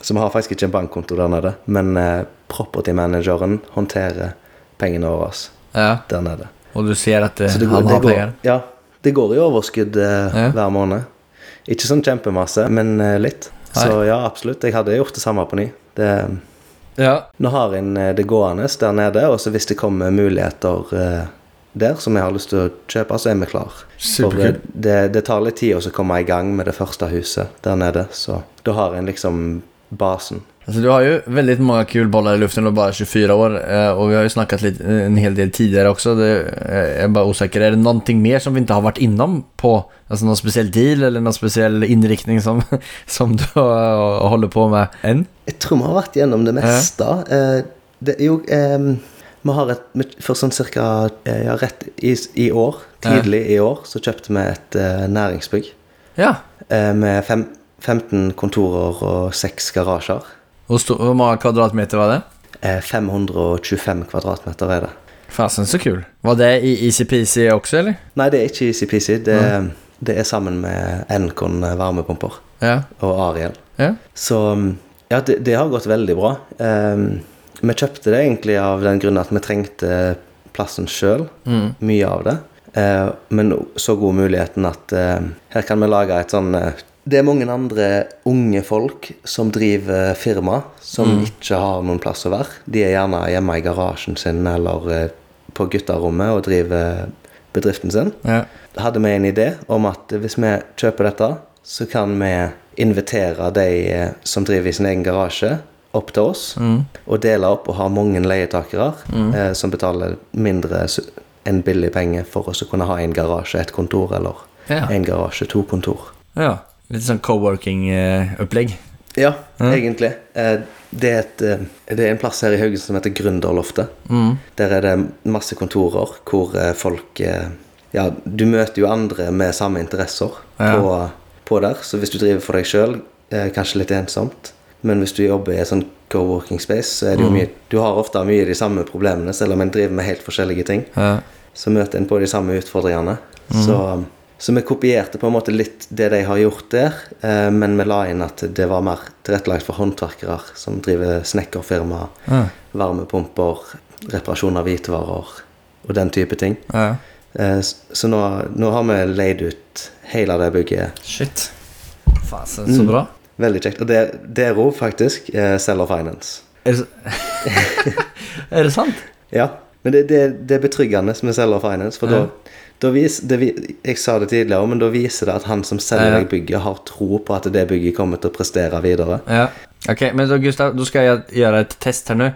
så vi har faktisk ikke en bankkonto der nede. Men eh, property manageren håndterer pengene våre Ja, der nede. Og du ser at det, det går, han det har går, pengar. ja, det går i overskudd eh, Ja. hver måned. Ikke sånn kjempemasse, men eh, litt. Så ja, absolutt. Jeg hadde gjort det samme på ny. Det, Ja. nå har en eh, det gående der nede, og så hvis det kommer muligheter eh, der som jeg har lyst til å kjøpe, så er vi klar. Superkul. For det, det tar litt tid å komme i gang med det første huset der nede, så da har en liksom basen. Alltså, du har ju väldigt många kul bollar i luften och bara 24 år eh, och vi har ju snackat lite, en hel del tidigare också. Det, eh, jag är bara osäker, är det någonting mer som vi inte har varit inom på? Alltså någon speciell deal eller någon speciell inriktning som, *laughs* som du har, håller på med än? Jeg tror vi har vært gjennom det meste. Eh, det, jo, um, Vi har et, for sånn cirka eh, ja, rett i, i år, tidlig i år, så kjøpte vi et uh, næringsbygg Ja. eh, med fem, 15 kontorer og 6 garasjer. Hvor, stor, hvor mange kvadratmeter var det? Eh, 525 kvadratmeter er det. Fasen, så kul. Var det i ECPC også, eller? Nei, det er ikke EasyPC. Det, det er sammen med Encon varmepumper Ja. og Ariel. Ja. Så ja, det, det har gått veldig bra. Um, vi kjøpte det egentlig av den grunn at vi trengte plassen sjøl, mye av det. Uh, men så god muligheten at uh, her kan vi lage et sånn eh, Det er mange andre unge folk som driver firma, som ikke har noen plass å være. De er gjerne hjemme i garasjen sin eller eh, på gutterommet og driver bedriften sin. Ja. Hadde vi en idé om at hvis vi kjøper dette, så kan vi invitere de eh, som driver i sin egen garasje, opp til oss. Og dele opp og ha mange leietakere eh, som betaler mindre enn billig penger for oss å kunne ha en garasje, et kontor, eller Ja. en garasje, to kontor. ja. Litt sånn coworking-opplegg. Ja, egentlig. Eh, det, er et, eh, det er en plass her i Haugesund som heter Gründerloftet. Der er det masse kontorer hvor eh, folk eh, Ja, du møter jo andre med samme interesser Ja. på, på der. Så hvis du driver for deg sjøl, eh, kanskje litt ensomt. Men hvis du jobber i en sånn co-working space, så er det jo mye Du har ofte mye de samme problemene, selv om en driver med helt forskjellige ting. Ja. Så møter en på de samme utfordringene. Så, så vi kopierte på en måte litt det de har gjort der, eh, men vi la inn at det var mer tilrettelagt for håndverkere som driver snekkerfirma, Ja. varmepumper, reparasjon av hvitevarer og den type ting. ja. Eh, så nå, nå har vi leid ut hele det bygget. Shit. Fasen, så bra. Veldig kjekt. Og det, det er ro, faktisk. Eh, Seller Finance. Er det, *laughs* er det sant? Ja, men det, det, det er betryggende med Seller Finance, for da vis, det, Jeg sa det tidligere, men da viser det at han som selger deg bygget, har tro på at det bygget kommer til å prestere videre. Ja. Ok, men da, Gustav, da skal jeg gjøre et test her nå.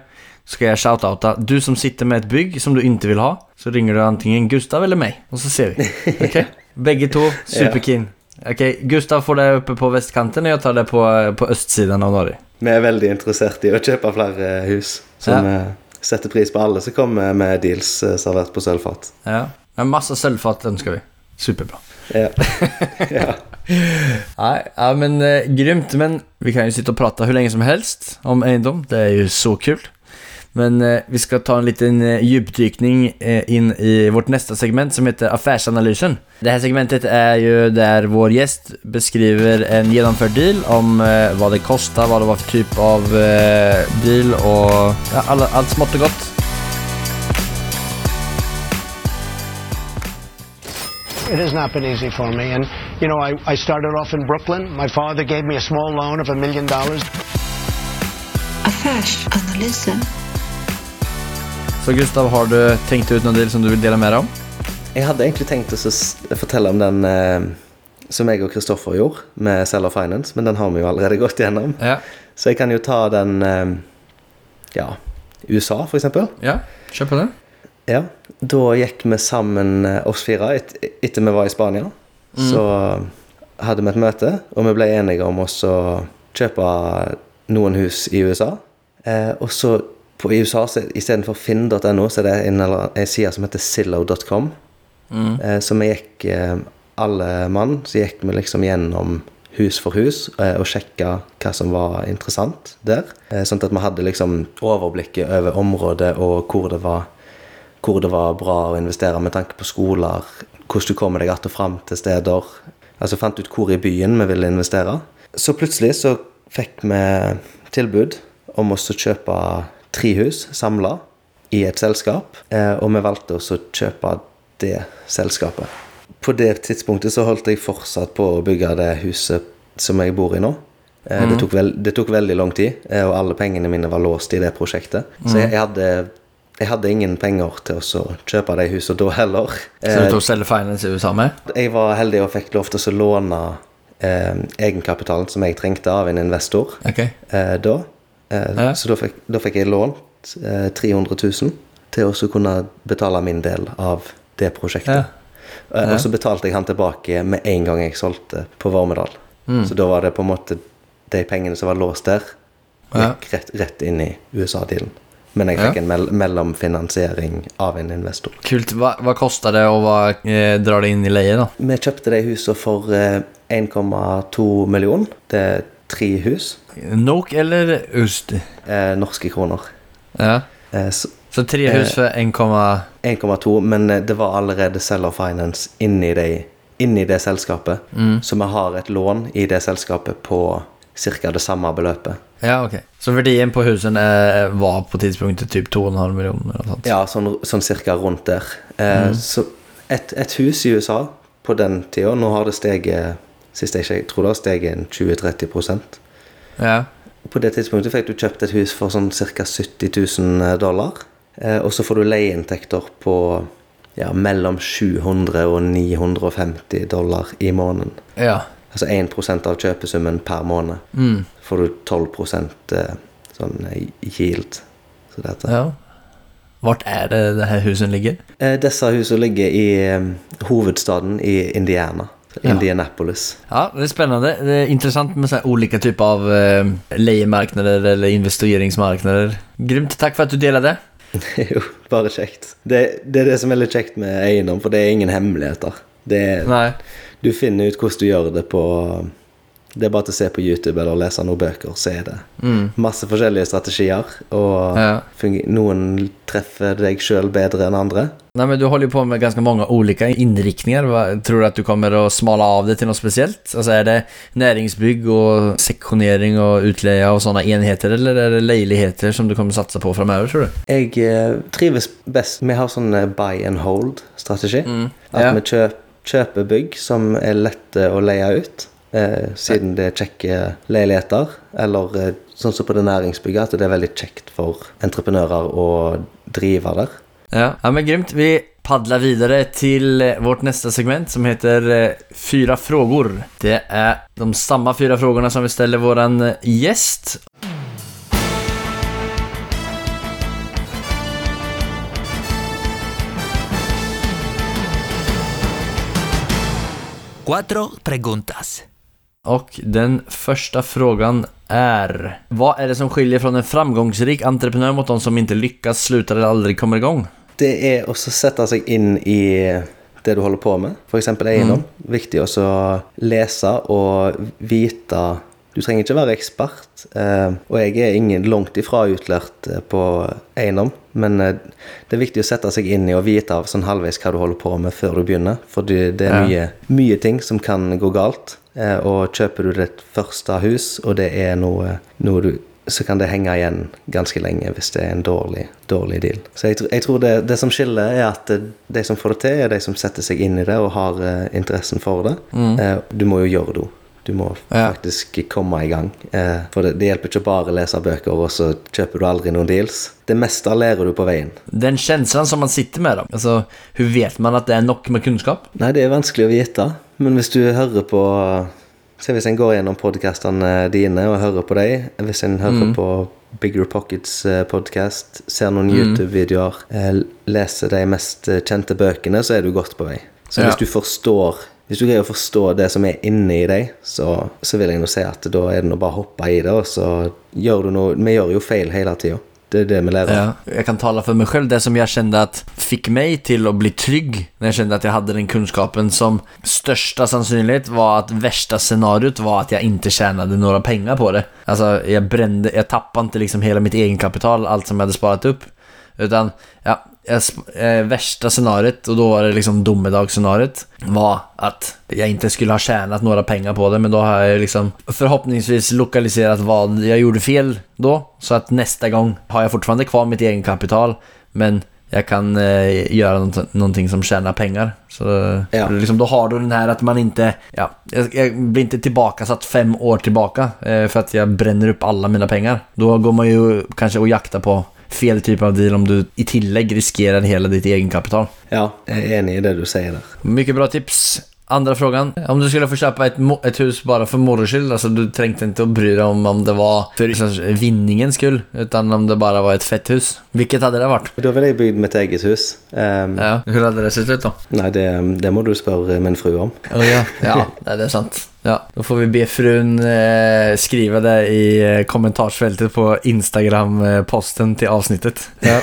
Da skal jeg shout-out da. du som sitter med et bygg som du ikke vil ha, så ringer du antingen Gustav eller meg, og så ser vi. *laughs* Ok? Begge to superkeen. Ok, Gustav får det oppe på vestkanten, og jeg tar det på, på østsiden av Norge. Vi er veldig interessert i å kjøpe flere hus som Ja. eh, setter pris på alle som kommer med deals eh, servert på sølvfat. Ja. En masse sølvfat ønsker vi. Superbra. Ja. *laughs* ja. Nei, ja men eh, grymt. Men vi kan jo sitte og prate hvor lenge som helst om eiendom. Det er jo så kul. Men eh, vi skal ta en liten eh, djupdykning eh, in i vårt neste segment som heter Affärsanalysen. Det här segmentet är ju där vår gäst beskriver en genomförd deal om eh, vad det kostar, vad det var för typ av eh, deal och ja, alt allt smått och gott. It has not been easy for me. And, you know, I, I started off in Brooklyn. My father gave me a small loan of a million dollars. Så Gustav, har du tenkt ut noen del som du vil dele mer om? Jeg hadde egentlig tenkt å fortelle om den eh, som jeg og Kristoffer gjorde med Seller Finance, men den har vi jo allerede *laughs* gått gjennom. Ja. Så jeg kan jo ta den eh, Ja, USA, for eksempel. Ja, kjør på den. Ja, da gikk vi sammen, eh, oss fire, et, etter vi var i Spania. Så hadde vi et møte, og vi ble enige om oss å kjøpe noen hus i USA. Eh, og så på i USA, istedenfor finn.no, så er det en, eller, en side som heter zillow.com. Eh, så vi gikk eh, alle mann, så gikk vi liksom gjennom hus for hus eh, og sjekka hva som var interessant der. Eh, sånn at vi hadde liksom overblikket over området og hvor det var hvor det var bra å investere med tanke på skoler, hvordan du kommer deg att og fram til steder. Altså fant ut hvor i byen vi ville investere. Så plutselig så fikk vi tilbud om å kjøpe tre hus samla i et selskap, eh, og vi valgte også å kjøpe det selskapet. På det tidspunktet så holdt jeg fortsatt på å bygge det huset som jeg bor i nå. Eh, det, tok veld, det tok veldig lang tid, eh, og alle pengene mine var låst i det prosjektet. Så jeg, jeg, hadde, jeg hadde ingen penger til å kjøpe de husene da heller. Så du tok Seller Finance i USA med? Jeg var heldig og fikk lov til å låne eh, egenkapitalen som jeg trengte av en investor okay. eh, da. Eh, Ja. Så da fikk, da fikk jeg lånt eh, 300 000 til å kunne betale min del av det prosjektet. Ja. Eh, Ja. Og så betalte jeg han tilbake med en gang jeg solgte på Vormedal. Mm. Så da var det på en måte de pengene som var låst der, gikk rett, rett inn i USA-dealen. Men jeg Ja. fikk en mell mellomfinansiering av en investor. Kult. Hva, hva koster det, og hva eh, drar det inn i leie, da? Vi kjøpte de husene for eh, 1,2 millioner. Det er tre hus. Nok eller ust? Eh, norske kroner. Ja. Eh, så Så tre hus for 1,2, men eh, det var allerede seller finance inni, de, inni det selskapet. Så vi har et lån i det selskapet på ca. det samme beløpet. Ja, ok. Så verdien på husen eh, var på tidspunktet typ 2,5 millioner eller sånt? Ja, sånn, sånn cirka rundt der. Eh, Så et, et hus i USA på den tida Nå har det steget Sist jeg jeg tror det har steget 20-30% Ja. På det tidspunktet fikk du kjøpt et hus for sånn ca. 70 000 dollar. Eh, og så får du leieinntekter på ja, mellom 700 og 950 dollar i måneden. Ja. Altså 1% av kjøpesummen per måned. Mm. får du 12 eh, sånn eh, yield. Så det heter. ja. Hvor er det det här husen ligger? Eh, Disse husene ligger i eh, hovedstaden i Indiana. Indianapolis. Ja, det er spennende. Det er interessant med sånne ulike typer av eh, lejemarknader eller investeringsmarkeder. Grymt. Takk for at du delade. *laughs* jo, bare kjekt. Det, det er det som er litt kjekt med eiendom, for det er ingen hemmeligheter. Det er, Nej. Du finner ut hvordan du gjør det på Det er bare til å se på YouTube eller lese noen bøker, så er det masse forskjellige strategier. Og Ja. noen treffer deg sjøl bedre enn andre. Nei, men du holder jo på med ganske mange ulike innriktninger. Tror du at du kommer å smale av det til noe spesielt? Altså Er det næringsbygg og seksjonering og utleie og sånne enheter eller er det leiligheter som du kommer satse på framover, tror du? Jeg eh, trives best Vi har sånn eh, buy and hold-strategi. At Mm. Ja. vi kjøp, kjøper bygg som er lette å leie ut, eh, siden det er kjekke leiligheter. Eller eh, sånn som på det næringsbygget, at det er veldig kjekt for entreprenører å drive der. Ja, ja men grymt. Vi padler videre till eh, vårt neste segment som heter eh, Fyra frågor. Det er de samme fire spørsmålene som vi stiller vår eh, Cuatro preguntas. Och den första frågan är Vad är det som skiljer från en framgångsrik entreprenör mot de som inte lyckas, slutar eller aldrig kommer igång? Det er også å sette seg inn i det du holder på med, f.eks. eiendom. Viktig også å lese og vite Du trenger ikke være ekspert, eh, og jeg er ingen langt ifra utlært eh, på eiendom, men eh, det er viktig å sette seg inn i og vite av sånn halvveis hva du holder på med før du begynner, for det er mye, mye ting som kan gå galt. Og kjøper du ditt første hus, og det er noe, noe du så kan det henge igjen ganske lenge hvis det er en dårlig, dårlig deal. Så jeg, jeg tror det, det som skiller, er at de som får det til, er de som setter seg inn i det og har eh, interessen for det. Eh, du må jo gjøre det. Du må faktisk komme i gang. Eh, for det, det hjelper ikke bare å lese bøker, og så kjøper du aldri noen deals. Det meste lærer du på veien. Den känslan som man sitter med da. Altså, Hun vet man at det er nok med kunnskap? Nei, det er vanskelig å vite, men hvis du hører på Se hvis en går gjennom podkastene dine og hører på dem, hvis en hører på Bigger Pockets podkast, ser noen YouTube-videoer, eh, leser de mest eh, kjente bøkene, så er du godt på vei. Så Ja. hvis du forstår hvis du greier å forstå det som er inni deg, så, så vil jeg nå si at da er det nå bare å hoppe i det, og så gjør du noe Vi gjør jo feil hele tida. Det er det vi lærer. Ja, jeg kan tala for meg selv. Det som jeg kjente at fikk meg til å bli trygg når jeg kjente at jeg hadde den kunnskapen som største sannsynlighet var at verste scenarioet var at jeg ikke tjente noen penger på det. Altså, jeg brende, jeg tappet ikke liksom hele mitt egenkapital, alt som jeg hadde sparat opp. Utan, ja, värsta scenariot, och då var det liksom domedagsscenariot, var att jag inte skulle ha tjänat några pengar på det, men då har jag liksom förhoppningsvis lokaliserat vad jag gjorde fel då, så att nästa gång har jag fortfarande kvar mitt egenkapital, men jag kan eh, göra något, någonting som tjänar pengar. Så Ja. liksom, då har du den här att man inte, ja, jag, jag blir inte tillbaka satt fem år tillbaka eh, för att jag bränner upp alla mina pengar. Då går man ju kanske och jaktar på fel typ av deal om du i tillegg riskerar hela ditt egenkapital. Ja, jeg er enig i det du sier der. Mycket bra tips. Andra frågan. Om du skulle få köpa ett, ett hus bara för moro skull, alltså du tänkte inte att bry dig om om det var för liksom, vinningens skull, utan om det bara var ett fett hus. Vilket hade det varit? Da ville jeg bygd mitt eget hus. Um, Ja. Hur hade det sett ut då? Nei, det, det må du spørre min fru om. Oh, ja, ja *laughs* det är sant. Ja, Da får vi be fruen eh, skrive det i kommentarsfeltet på Instagram-posten til avsnittet. Ja.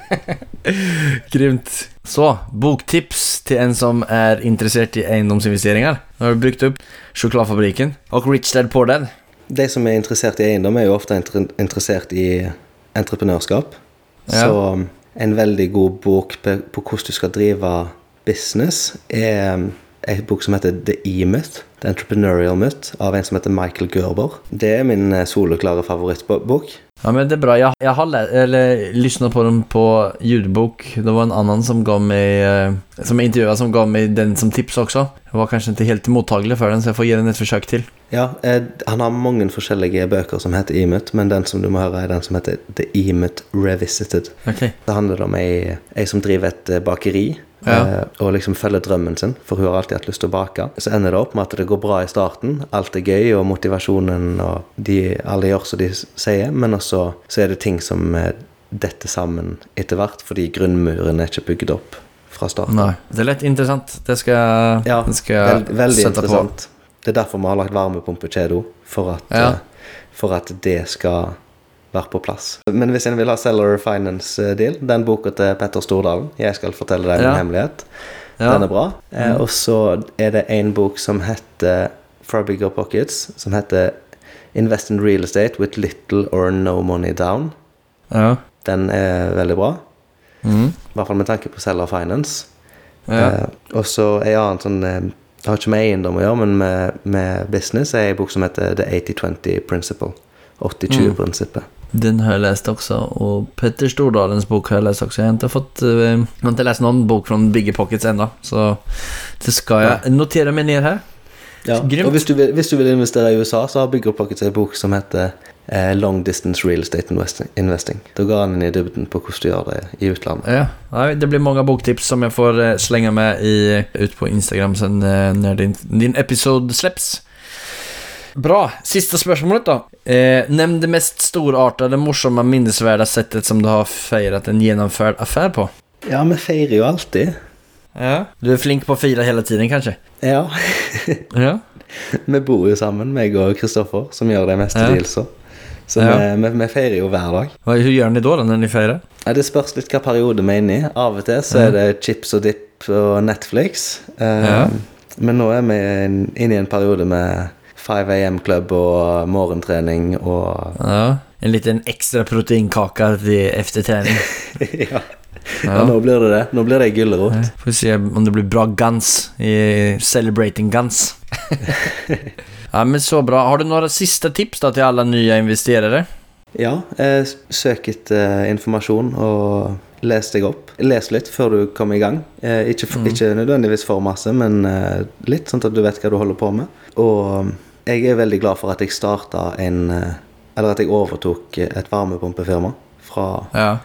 *laughs* Grymt. Så, boktips til en som er interessert i eiendomsinvesteringer. Nå har du brukt opp Sjokoladefabrikken og Rich Dad Poor Dad. De som er interessert i eiendom, er jo ofte interessert i entreprenørskap. Ja. Så um, en veldig god bok på, på hvordan du skal drive business, er en bok som heter The E-Myth, The Entrepreneurial Myth, av en som heter Michael Gerber. Det er min eh, soleklare favorittbok. Ja men det er bra, Jeg, jeg har lä- på dem på ljudbok. Det var en annen som ga mig, eh, som jag intervjuade som ga meg den som tips også. Jeg var kanskje ikke helt mottagelig for den så jeg får gi den et forsøk til. Ja, eh, Han har mange forskjellige bøker som heter E-Myth, men den som du må høre, er den som heter The E-Myth Revisited. Okay. Det handler om ei, ei som driver et eh, bakeri, Ja. eh, og liksom følger drømmen sin, for hun har alltid hatt lyst til å bake. Så ender det opp med at det går bra i starten, alt er gøy, og motivasjonen, og de, alle gjør som de sier, men også så er det ting som eh, detter sammen etter hvert, fordi grunnmuren er ikke bygd opp fra starten. Nei. det er litt interessant. Det ska, Ja, det skal jeg veld, veldig på. interessant. Det er derfor vi har lagt varmepumpekjede, for, at, Ja. eh, for at det skal være på plass. Men hvis en vil ha Seller Finance-deal, den boka til Petter Stordalen, 'Jeg skal fortelle deg Ja. en hemmelighet', Ja. den er bra. Mm. og så er det en bok som heter Fra Bigger Pockets, som heter 'Invest in Real Estate with Little or No Money Down'. Ja. Den er veldig bra, Mm. i hvert fall med tanke på Seller Finance. Ja. Eh, og så en annen sånn eh, Det har ikke med eiendom å gjøre, men med, med business er en bok som heter The 80-20 Principle. 80-20-prinsippet. Den har jeg lest også, og Petter Stordalens bok har jeg lest også. Jeg har ikke fått, uh, har inte läst bok fra Bigger Pockets ennå, Så det skal jeg notere meg ned her. Ja. Og hvis du, vil, hvis du vil investere i USA, så har Bigger Pockets en bok som heter eh, Long Distance Real Estate Investing. Da går han inn i dybden på hvordan du gjør det i utlandet. Ja, Nei, det blir mange boktips som jeg får slenge med i, ut på Instagram sen eh, när din, din episode släpps. Bra, Siste spørsmålet, da. Eh, Nevn det mest storartede, morsomme, minnesverdige settet som du har feiret en gjennomført affære på. Ja, vi feirer jo alltid. Ja. Du er flink på å fira hele tiden kanskje? Ja. *laughs* Ja. vi bor jo sammen, meg og Kristoffer, som gjør de meste Ja. Så Ja. vi, vi, vi feirer jo hver dag. Hva gjør gör ni da, når dere firar? Ja, det spørs litt hva periode vi er inne i. Av og til så er det chips og dip og Netflix. Ja. Men nå er vi inne i en periode med 5 AM-klubb og morgentrening og Ja. En liten ekstra proteinkake til efter *laughs* ja. Ja. ja, nå blir det det. Nå blir det gulrot. Får se om det blir bra guns i Celebrating Guns. *laughs* ja, men så bra. Har du noen siste tips da, til alle nye investerere? Ja, eh, søk etter informasjon og les deg opp. Les litt før du kommer i gang. Eh, ikke, for, ikke nødvendigvis for masse, men eh, litt, sånn at du vet hva du holder på med. Og jeg er veldig glad for at jeg starta en eh, Eller at jeg overtok et varmepumpefirma fra Ja.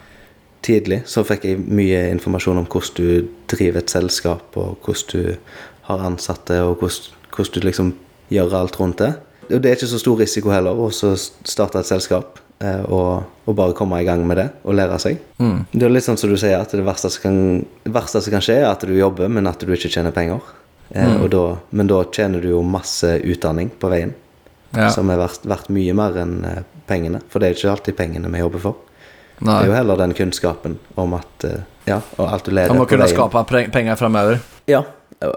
tidlig. Så fikk jeg mye informasjon om hvordan du driver et selskap, og hvordan du har ansatte, og hvordan, hvordan du liksom gjør alt rundt det. Og det er ikke så stor risiko heller å starte et selskap eh, og, og bare komme i gang med det og lære seg. Mm. Det er litt sånn som du sier, at det verste som kan, verste som kan skje, er at du jobber, men at du ikke tjener penger. Eh, og da, men da tjener du jo masse utdanning på veien, Ja. som er verdt, verdt mye mer enn eh, pengene. For det er ikke alltid pengene vi jobber for. Det er jo heller den kunnskapen om at eh, Ja, og alt du leder på veien Om å kunne skape penger fremover. Ja,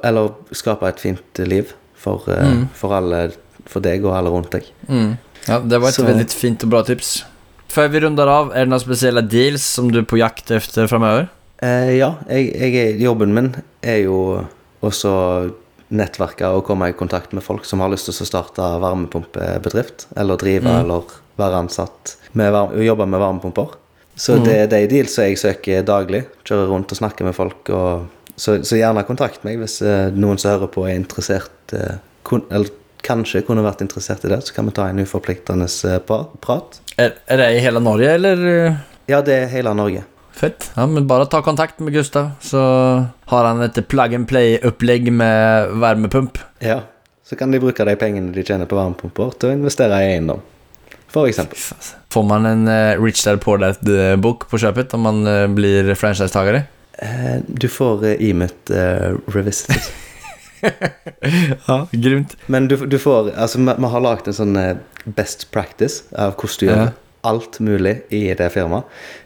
eller skape et fint liv for, Mm. for alle For deg og alle rundt deg. Mm. Ja, det var et Så- veldig fint og bra tips. Før vi runder av, er det noen spesielle deals som du er på jakt efter fremover? Eh, ja, jeg, jeg jobben min er jo også nettverke og komme i kontakt med folk som har lyst til å starte varmepumpebedrift, eller drive Mm. eller være ansatt med og jobbe med varmepumper. Så Mm. det er de dealsa jeg søker daglig. Kjører rundt og snakker med folk. Og, så, så gjerne kontakt meg hvis eh, noen som hører på er interessert eh, kun, Eller kanskje kunne vært interessert i det, så kan vi ta en uforpliktende eh, prat. Er, er det i hele Norge eller? Ja, det er hele Norge. Fett. Ja, men bare ta kontakt med Gustav, så har han et plug and play-opplegg med varmepump. Ja, så kan de bruke de pengene de tjener på varmepumper, til å investere i eiendom. For eksempel. Får man en uh, Rich Dad Poor Dad-bok på kjøpet om man uh, blir franchisetaker? Uh, du får uh, Emut uh, Revisited. *laughs* *laughs* Ja, grymt. Men du, du får Altså, vi har lagd en sånn eh, best practice av hvordan du gjør Ja. Alt mulig i det firmaet.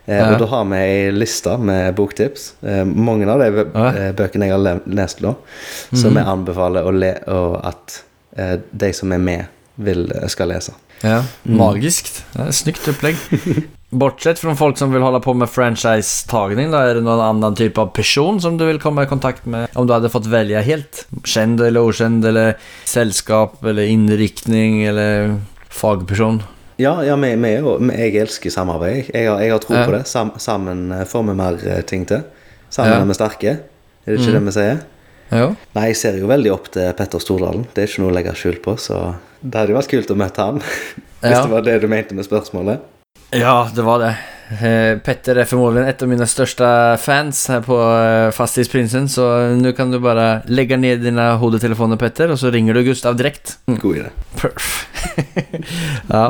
Eh, Ja. Og da har vi ei liste med boktips. Eh, mange av de Ja. Mhm. eh, bøkene jeg har le- lest nå, som jeg anbefaler å le og at eh, de som er med, vil, eh, skal lese. Ja, Magisk. Det er Snyggt opplegg. *laughs* Bortsett fra folk som vil holde på med franchisetagning, er det noen annen type av person som du vil komme i kontakt med om du hadde fått velge helt? Kjent eller ukjent, eller selskap, eller innriktning, eller fagperson? Ja, ja vi, vi er jo, jeg elsker samarbeid. Jeg har, jeg har tro Ja. på det. Sam, sammen eh, får vi mer eh, ting til. Sammen Ja. er vi sterke. Er det ikke det vi sier? Jo. Nei, jeg ser jo veldig opp til Petter Stordalen. Det er ikke noe å legge skjul på, så det hadde jo vært kult å møte han. *laughs* Hvis det var det du mente med spørsmålet. Ja, det var det. Eh, Petter er förmodligen ett av mine største fans her på eh, Fastighetsprinsen, så nå kan du bare legge ned dine hodetelefoner, Petter, og så ringer du Gustav direkt. God idé. Perf. *laughs* ja.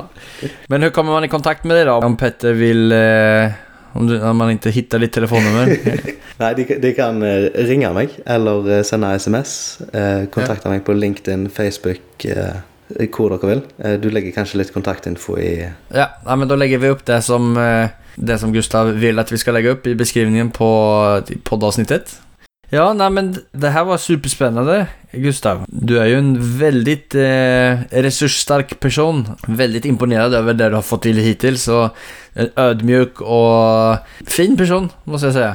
Men hur kommer man i kontakt med dig då? Om Petter vill... Eh, om, du, om man inte hittar ditt telefonnummer? *laughs* Nei, de, de kan ringe meg eller sende SMS. Eh, kontakte meg på LinkedIn, Facebook, eh, hvor dere vil. Du legger kanskje litt kontaktinfo i ja, ja, men da legger vi opp det som, eh, det som Gustav vil at vi skal legge opp i beskrivningen på poddavsnittet. Ja, nei, men det her var superspennende, Gustav. Du er jo en veldig eh, ressurssterk person. Veldig imponerad over det du har fått til hittil. Så en ødmjuk og fin person, må jeg si.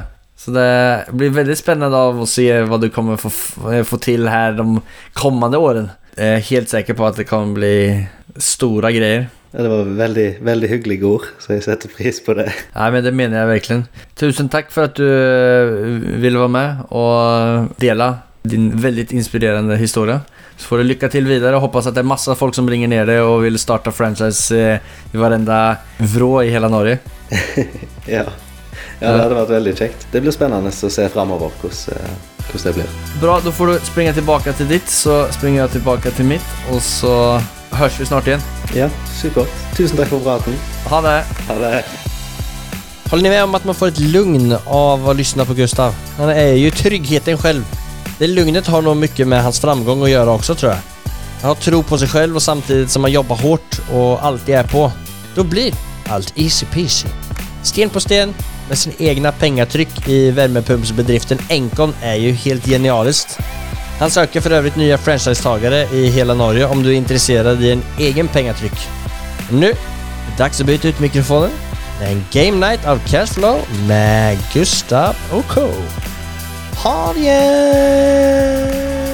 Så det blir veldig spennende av å se hva du kommer få, få til her de kommende årene. Jeg er helt sikker på at det kan bli store grejer. Ja, Det var veldig, veldig hyggelige ord, så jeg setter pris på det. Nei, men det mener jeg virkelig. Tusen takk for at du eh, ville være med og dele din veldig inspirerende historie. Så får du lykke til videre. Håper hoppas att det er masse folk som ringer ned og vil starte franchise eh, i varenda vrå i hele Norge. *laughs* Ja. ja, det hadde vært veldig kjekt. Det blir spennende å se framover hvordan, eh, hvordan det blir. Bra, da får du springe tilbake til ditt så springer jeg tilbake til mitt og så hörs vi snart igjen. Ja, supert. Tusen takk for praten. Ha det! Ha det. Håller ni med om att man får ett lugn av att lyssna på Gustav? Han är ju tryggheten själv. Det lugnet har nog mycket med hans framgång att göra också tror jag. Han har tro på sig själv och samtidigt som han jobbar hårt och alltid är på. Då blir allt easy peasy. Sten på sten med sin egna pengatryck i värmepumpsbedriften Enkon är ju helt genialiskt. Han søker for øvrig nye franchisetagare i hele Norge om du er interessert i en egen pengetrykk. Nå er det dags å bytte ut mikrofonen Det er en game night av Cashflow med Gustav og Co. Ha det!